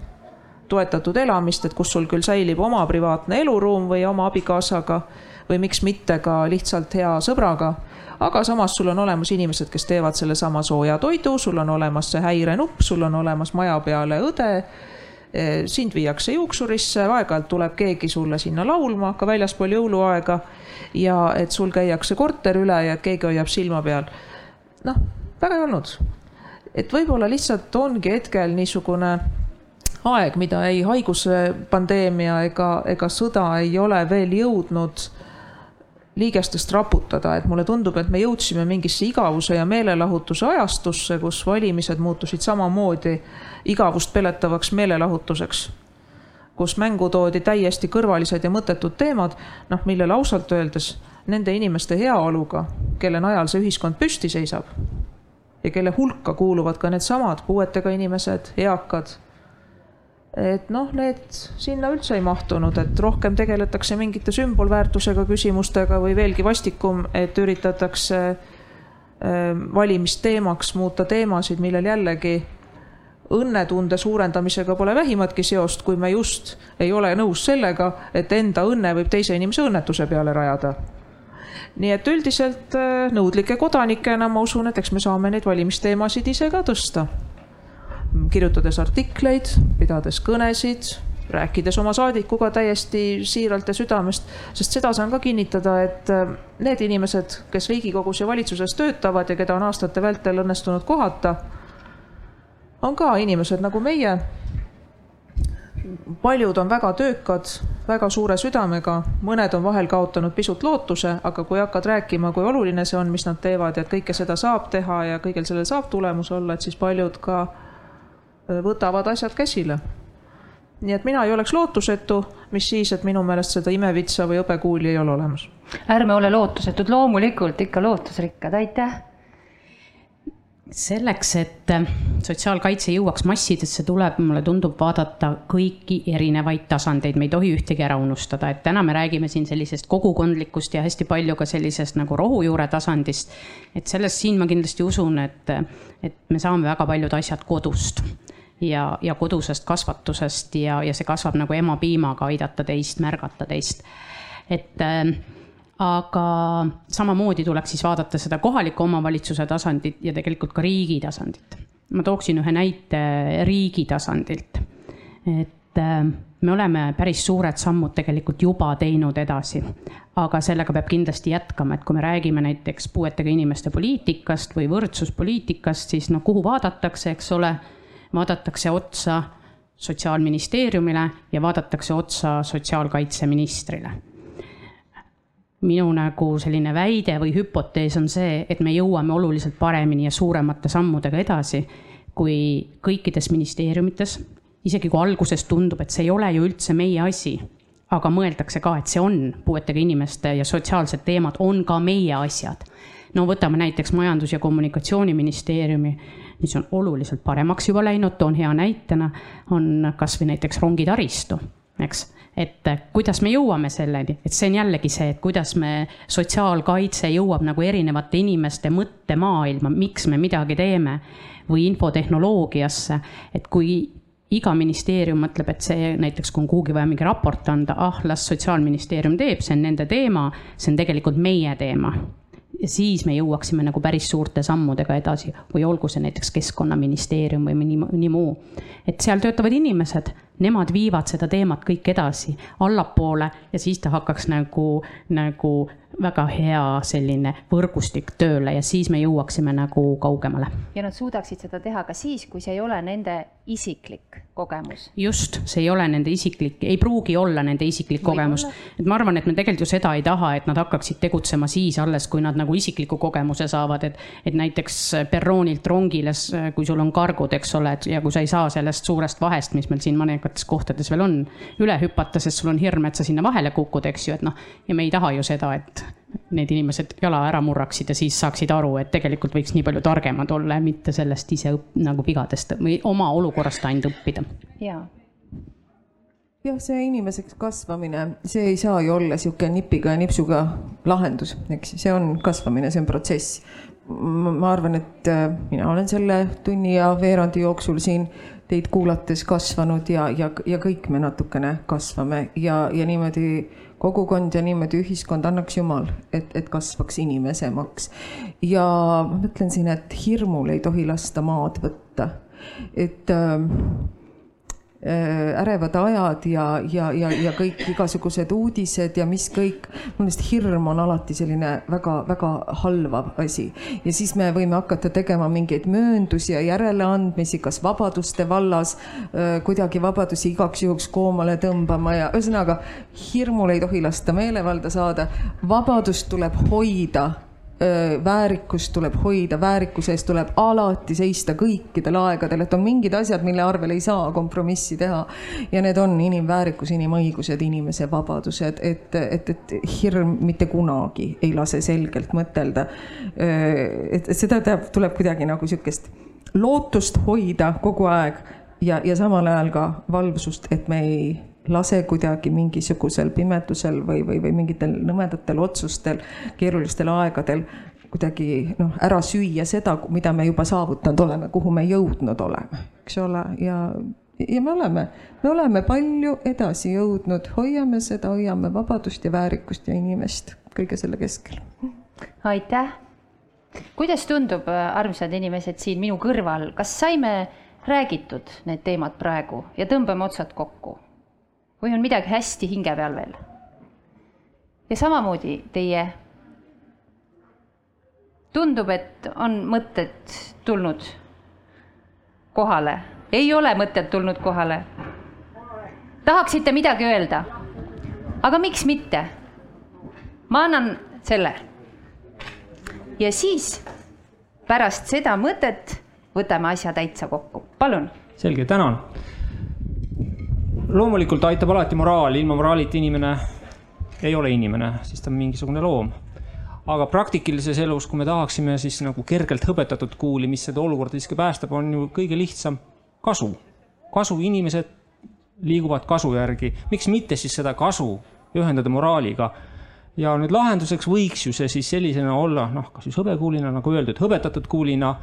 toetatud elamist, et kus sul küll säilib oma privaatne eluruum või oma abikaasaga või miks mitte ka lihtsalt hea sõbraga. aga samas sul on olemas inimesed, kes teevad sellesama sooja toidu, sul on olemas see häirenupp, sul on olemas maja peale õde e, sind viiakse juuksurisse, aeg-ajalt tuleb keegi sulle sinna laulma ka väljaspool jõuluaega ja et sul käiakse korter üle ja keegi hoiab silma peal. noh, väga ei olnud. et võib-olla lihtsalt ongi hetkel niisugune aeg, mida ei haiguse pandeemia ega, ega sõda ei ole veel jõudnud liigestest raputada, et mulle tundub, et me jõudsime mingisse igavuse ja meelelahutuse ajastusse, kus valimised muutusid samamoodi igavust peletavaks meelelahutuseks. kus mängu toodi täiesti kõrvalised ja mõttetud teemad, noh, millele ausalt öeldes nende inimeste heaoluga, kelle najal see ühiskond püsti seisab ja kelle hulka kuuluvad ka needsamad puuetega inimesed, eakad et noh, need sinna üldse ei mahtunud, et rohkem tegeletakse mingite sümbolväärtusega küsimustega või veelgi vastikum, et üritatakse ähm, valimisteemaks muuta teemasid, millel jällegi õnnetunde suurendamisega pole vähimatki seost, kui me just ei ole nõus sellega, et enda õnne võib teise inimese õnnetuse peale rajada. nii et üldiselt äh, nõudlike kodanikena ma usun, et eks me saame neid valimisteemasid ise ka tõsta kirjutades artikleid, pidades kõnesid, rääkides oma saadikuga täiesti siiralt ja südamest, sest seda saan ka kinnitada, et äh, need inimesed, kes Riigikogus ja valitsuses töötavad ja keda on aastate vältel õnnestunud kohata, on ka inimesed nagu meie. paljud on väga töökad, väga suure südamega, mõned on vahel kaotanud pisut lootuse, aga kui hakkad rääkima, kui oluline see on, mis nad teevad ja et kõike seda saab teha ja kõigel sellel saab tulemus olla, et siis paljud ka võtavad asjad käsile. nii et mina ei oleks lootusetu, mis siis, et minu meelest seda imevitsa või hõbekuuli ei ole olemas. ärme ole lootusetud, loomulikult ikka lootusrikkad, aitäh selleks, et sotsiaalkaitse jõuaks massidesse, tuleb, mulle tundub, vaadata kõiki erinevaid tasandeid, me ei tohi ühtegi ära unustada, et täna me räägime siin sellisest kogukondlikust ja hästi palju ka sellisest nagu rohujuure tasandist. et sellest siin ma kindlasti usun, et, et me saame väga paljud asjad kodust ja, ja kodusest kasvatusest ja, ja see kasvab nagu emapiimaga, aidata teist, märgata teist. et äh, aga samamoodi tuleks siis vaadata seda kohaliku omavalitsuse tasandit ja tegelikult ka riigi tasandit. ma tooksin ühe näite riigi tasandilt. et äh, me oleme päris suured sammud tegelikult juba teinud edasi, aga sellega peab kindlasti jätkama, et kui me räägime näiteks puuetega inimeste poliitikast või võrdsuspoliitikast, siis no kuhu vaadatakse, eks ole vaadatakse otsa sotsiaalministeeriumile ja vaadatakse otsa sotsiaalkaitseministrile. minu nagu selline väide või hüpotees on see, et me jõuame oluliselt paremini ja suuremate sammudega edasi, kui kõikides ministeeriumites, isegi kui alguses tundub, et see ei ole ju üldse meie asi, aga mõeldakse ka, et see on puuetega inimeste ja sotsiaalsed teemad on ka meie asjad. no võtame näiteks Majandus- ja Kommunikatsiooniministeeriumi mis on oluliselt paremaks juba läinud, toon hea näitena, on kasvõi näiteks rongitaristu, eks. Et kuidas me jõuame selleni, et see on jällegi see, et kuidas me, sotsiaalkaitse jõuab nagu erinevate inimeste mõttemaailma, miks me midagi teeme või infotehnoloogiasse, et kui iga ministeerium mõtleb, et see näiteks, kui on kuhugi vaja mingi raport anda, ah, las sotsiaalministeerium teeb, see on nende teema, see on tegelikult meie teema ja siis me jõuaksime nagu päris suurte sammudega edasi või olgu see näiteks keskkonnaministeerium või nii, nii muu. et seal töötavad inimesed, nemad viivad seda teemat kõik edasi allapoole ja siis ta hakkaks nagu, nagu väga hea selline võrgustik tööle ja siis me jõuaksime nagu kaugemale. ja nad suudaksid seda teha ka siis, kui see ei ole nende isiklik kogemus. just, see ei ole nende isiklik, ei pruugi olla nende isiklik Või kogemus. et ma arvan, et me tegelikult ju seda ei taha, et nad hakkaksid tegutsema siis alles, kui nad nagu isikliku kogemuse saavad, et, et näiteks perroonilt rongile, kui sul on kargud, eks ole, et ja kui sa ei saa sellest suurest vahest, mis meil siin mõningates kohtades veel on, üle hüpata, sest sul on hirm, et sa sinna vahele kukud, eks ju, et noh, ja me ei taha ju seda, et need inimesed jala ära murraksid ja siis saaksid aru, et tegelikult võiks nii palju targemad olla ja mitte sellest ise õpp, nagu vigadest või oma olukorrast ainult õppida. jaa jah, see inimeseks kasvamine, see ei saa ju olla niisugune nipiga ja nipsuga lahendus, eks, see on kasvamine, see on protsess. ma arvan, et äh, mina olen selle tunni ja veerandi jooksul siin teid kuulates kasvanud ja, ja, ja kõik me natukene kasvame ja, ja niimoodi kogukond ja niimoodi ühiskond annaks jumal, et, et kasvaks inimesemaks. ja ma mõtlen siin, et hirmul ei tohi lasta maad võtta. et äh, ärevad ajad ja, ja, ja, ja kõik igasugused uudised ja mis kõik. minu meelest hirm on alati selline väga-väga halvav asi ja siis me võime hakata tegema mingeid mööndusi ja järeleandmisi, kas vabaduste vallas kuidagi vabadusi igaks juhuks koomale tõmbama ja ühesõnaga hirmul ei tohi lasta meelevalda saada. vabadust tuleb hoida väärikust tuleb hoida, väärikuse eest tuleb alati seista kõikidel aegadel, et on mingid asjad, mille arvel ei saa kompromissi teha. ja need on inimväärikus, inimõigused, inimese vabadused, et, et, et hirm mitte kunagi ei lase selgelt mõtelda. et, et seda teab, tuleb kuidagi nagu sihukest lootust hoida kogu aeg ja, ja samal ajal ka valvsust, et me ei lase kuidagi mingisugusel pimedusel või, või, või mingitel nõmedatel otsustel, keerulistel aegadel kuidagi noh, ära süüa seda, mida me juba saavutanud oleme, kuhu me jõudnud oleme, eks ole, ja, ja me oleme, me oleme palju edasi jõudnud, hoiame seda, hoiame vabadust ja väärikust ja inimest kõige selle keskel. aitäh. kuidas tundub, armsad inimesed siin minu kõrval, kas saime räägitud need teemad praegu ja tõmbame otsad kokku? Või on midagi hästi hinge peal veel? ja samamoodi teie. tundub, et on mõtted tulnud kohale, ei ole mõtted tulnud kohale. tahaksite midagi öelda? aga miks mitte? ma annan selle. ja siis pärast seda mõtet võtame asja täitsa kokku, palun. selge, tänan loomulikult aitab alati moraal, ilma moraalita inimene ei ole inimene, siis ta on mingisugune loom. aga praktilises elus, kui me tahaksime siis nagu kergelt hõbetatud kuuli, mis seda olukorda siiski päästab, on ju kõige lihtsam kasu. kasu, inimesed liiguvad kasu järgi, miks mitte siis seda kasu ühendada moraaliga ja nüüd lahenduseks võiks ju see siis sellisena olla, noh, kas siis hõbekuulina, nagu öeldud, hõbetatud kuulina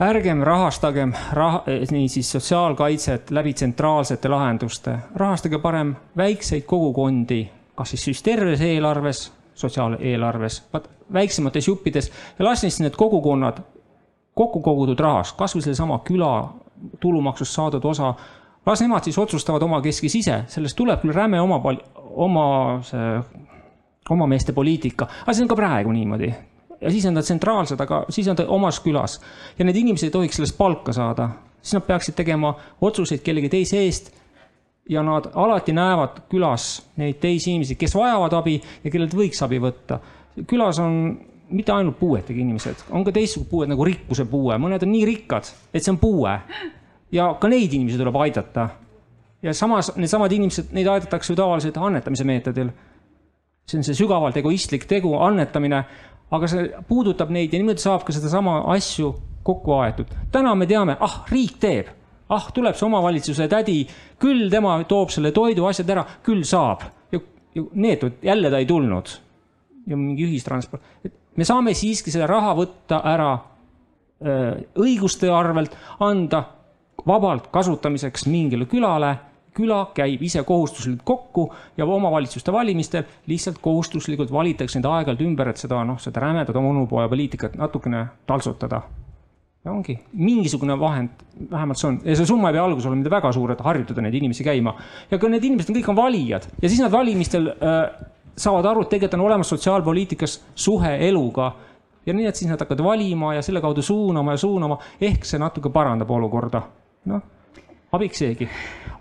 ärgem rahastagem rah-, niisiis sotsiaalkaitset läbi tsentraalsete lahenduste, rahastage parem väikseid kogukondi, kas siis, siis terves eelarves, sotsiaaleelarves, vaat väiksemates juppides ja las siis need kogukonnad kokku kogutud rahast, kasvõi sellesama küla tulumaksust saadud osa, las nemad siis otsustavad omakeskis ise, sellest tuleb küll räme oma, oma see, omameeste poliitika, aga see on ka praegu niimoodi ja siis on ta tsentraalsed, aga siis on ta omas külas. ja need inimesed ei tohiks sellest palka saada, siis nad peaksid tegema otsuseid kellegi teise eest. ja nad alati näevad külas neid teisi inimesi, kes vajavad abi ja kellelt võiks abi võtta. külas on mitte ainult puuetega inimesed, on ka teistsugused puued nagu rikkuse puue, mõned on nii rikkad, et see on puue. ja ka neid inimesi tuleb aidata. ja samas needsamad inimesed, neid aidatakse ju tavaliselt annetamise meetodil see on see sügavalt egoistlik tegu, annetamine, aga see puudutab neid ja niimoodi saab ka sedasama asju kokku aetud. täna me teame, ah, riik teeb, ah, tuleb see omavalitsuse tädi, küll tema toob selle toidu, asjad ära, küll saab. ja, ja neetud, jälle ta ei tulnud. ja mingi ühistransport, et me saame siiski selle raha võtta ära öö, õiguste arvelt, anda vabalt kasutamiseks mingile külale küla käib ise kohustuslikult kokku ja omavalitsuste valimistel lihtsalt kohustuslikult valitakse neid aeg-ajalt ümber, et seda noh, seda rämedat onupojapoliitikat natukene taltsutada. ja ongi mingisugune vahend, vähemalt see on ja see summa ei pea alguses olema väga suur, et harjutada neid inimesi käima. ja ka need inimesed kõik on valijad ja siis nad valimistel äh, saavad aru, et tegelikult on olemas sotsiaalpoliitikas suhe eluga ja nii, et siis nad hakkavad valima ja selle kaudu suunama ja suunama, ehk see natuke parandab olukorda. noh, abiks seegi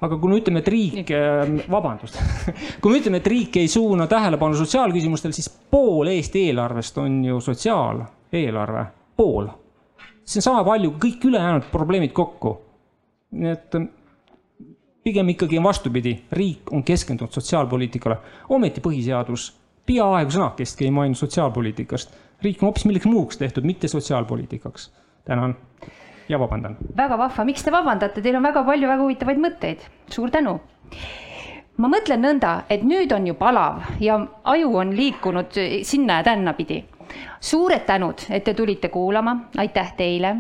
aga kui me ütleme, et riik, ähm, vabandust kui me ütleme, et riik ei suuna tähelepanu sotsiaalküsimustele, siis pool Eesti eelarvest on ju sotsiaaleelarve, pool. see on sama palju, kõik ülejäänud probleemid kokku. nii et ähm, pigem ikkagi on vastupidi, riik on keskendunud sotsiaalpoliitikale, ometi põhiseadus peaaegu sõnakestki ei maininud sotsiaalpoliitikast. riik on hoopis milleks muuks tehtud, mitte sotsiaalpoliitikaks. tänan ja vabandan. väga vahva, miks te vabandate, teil on väga palju väga huvitavaid mõtteid, suur tänu ma mõtlen nõnda, et nüüd on ju palav ja aju on liikunud sinna ja tännapidi. suured tänud, et te tulite kuulama, aitäh teile.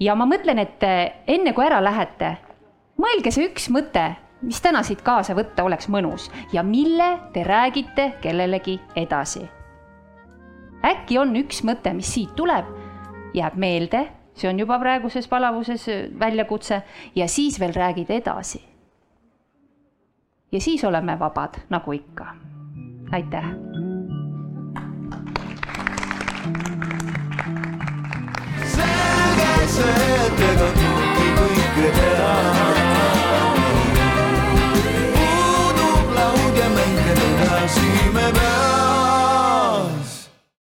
ja ma mõtlen, et enne kui ära lähete, mõelge see üks mõte, mis täna siit kaasa võtta oleks mõnus ja mille te räägite kellelegi edasi. äkki on üks mõte, mis siit tuleb, jääb meelde see on juba praeguses palavuses äh, väljakutse ja siis veel räägid edasi. ja siis oleme vabad, nagu ikka. aitäh. selge see, et ega kõike kõike teha. puudub laud ja mängida edasi me peame.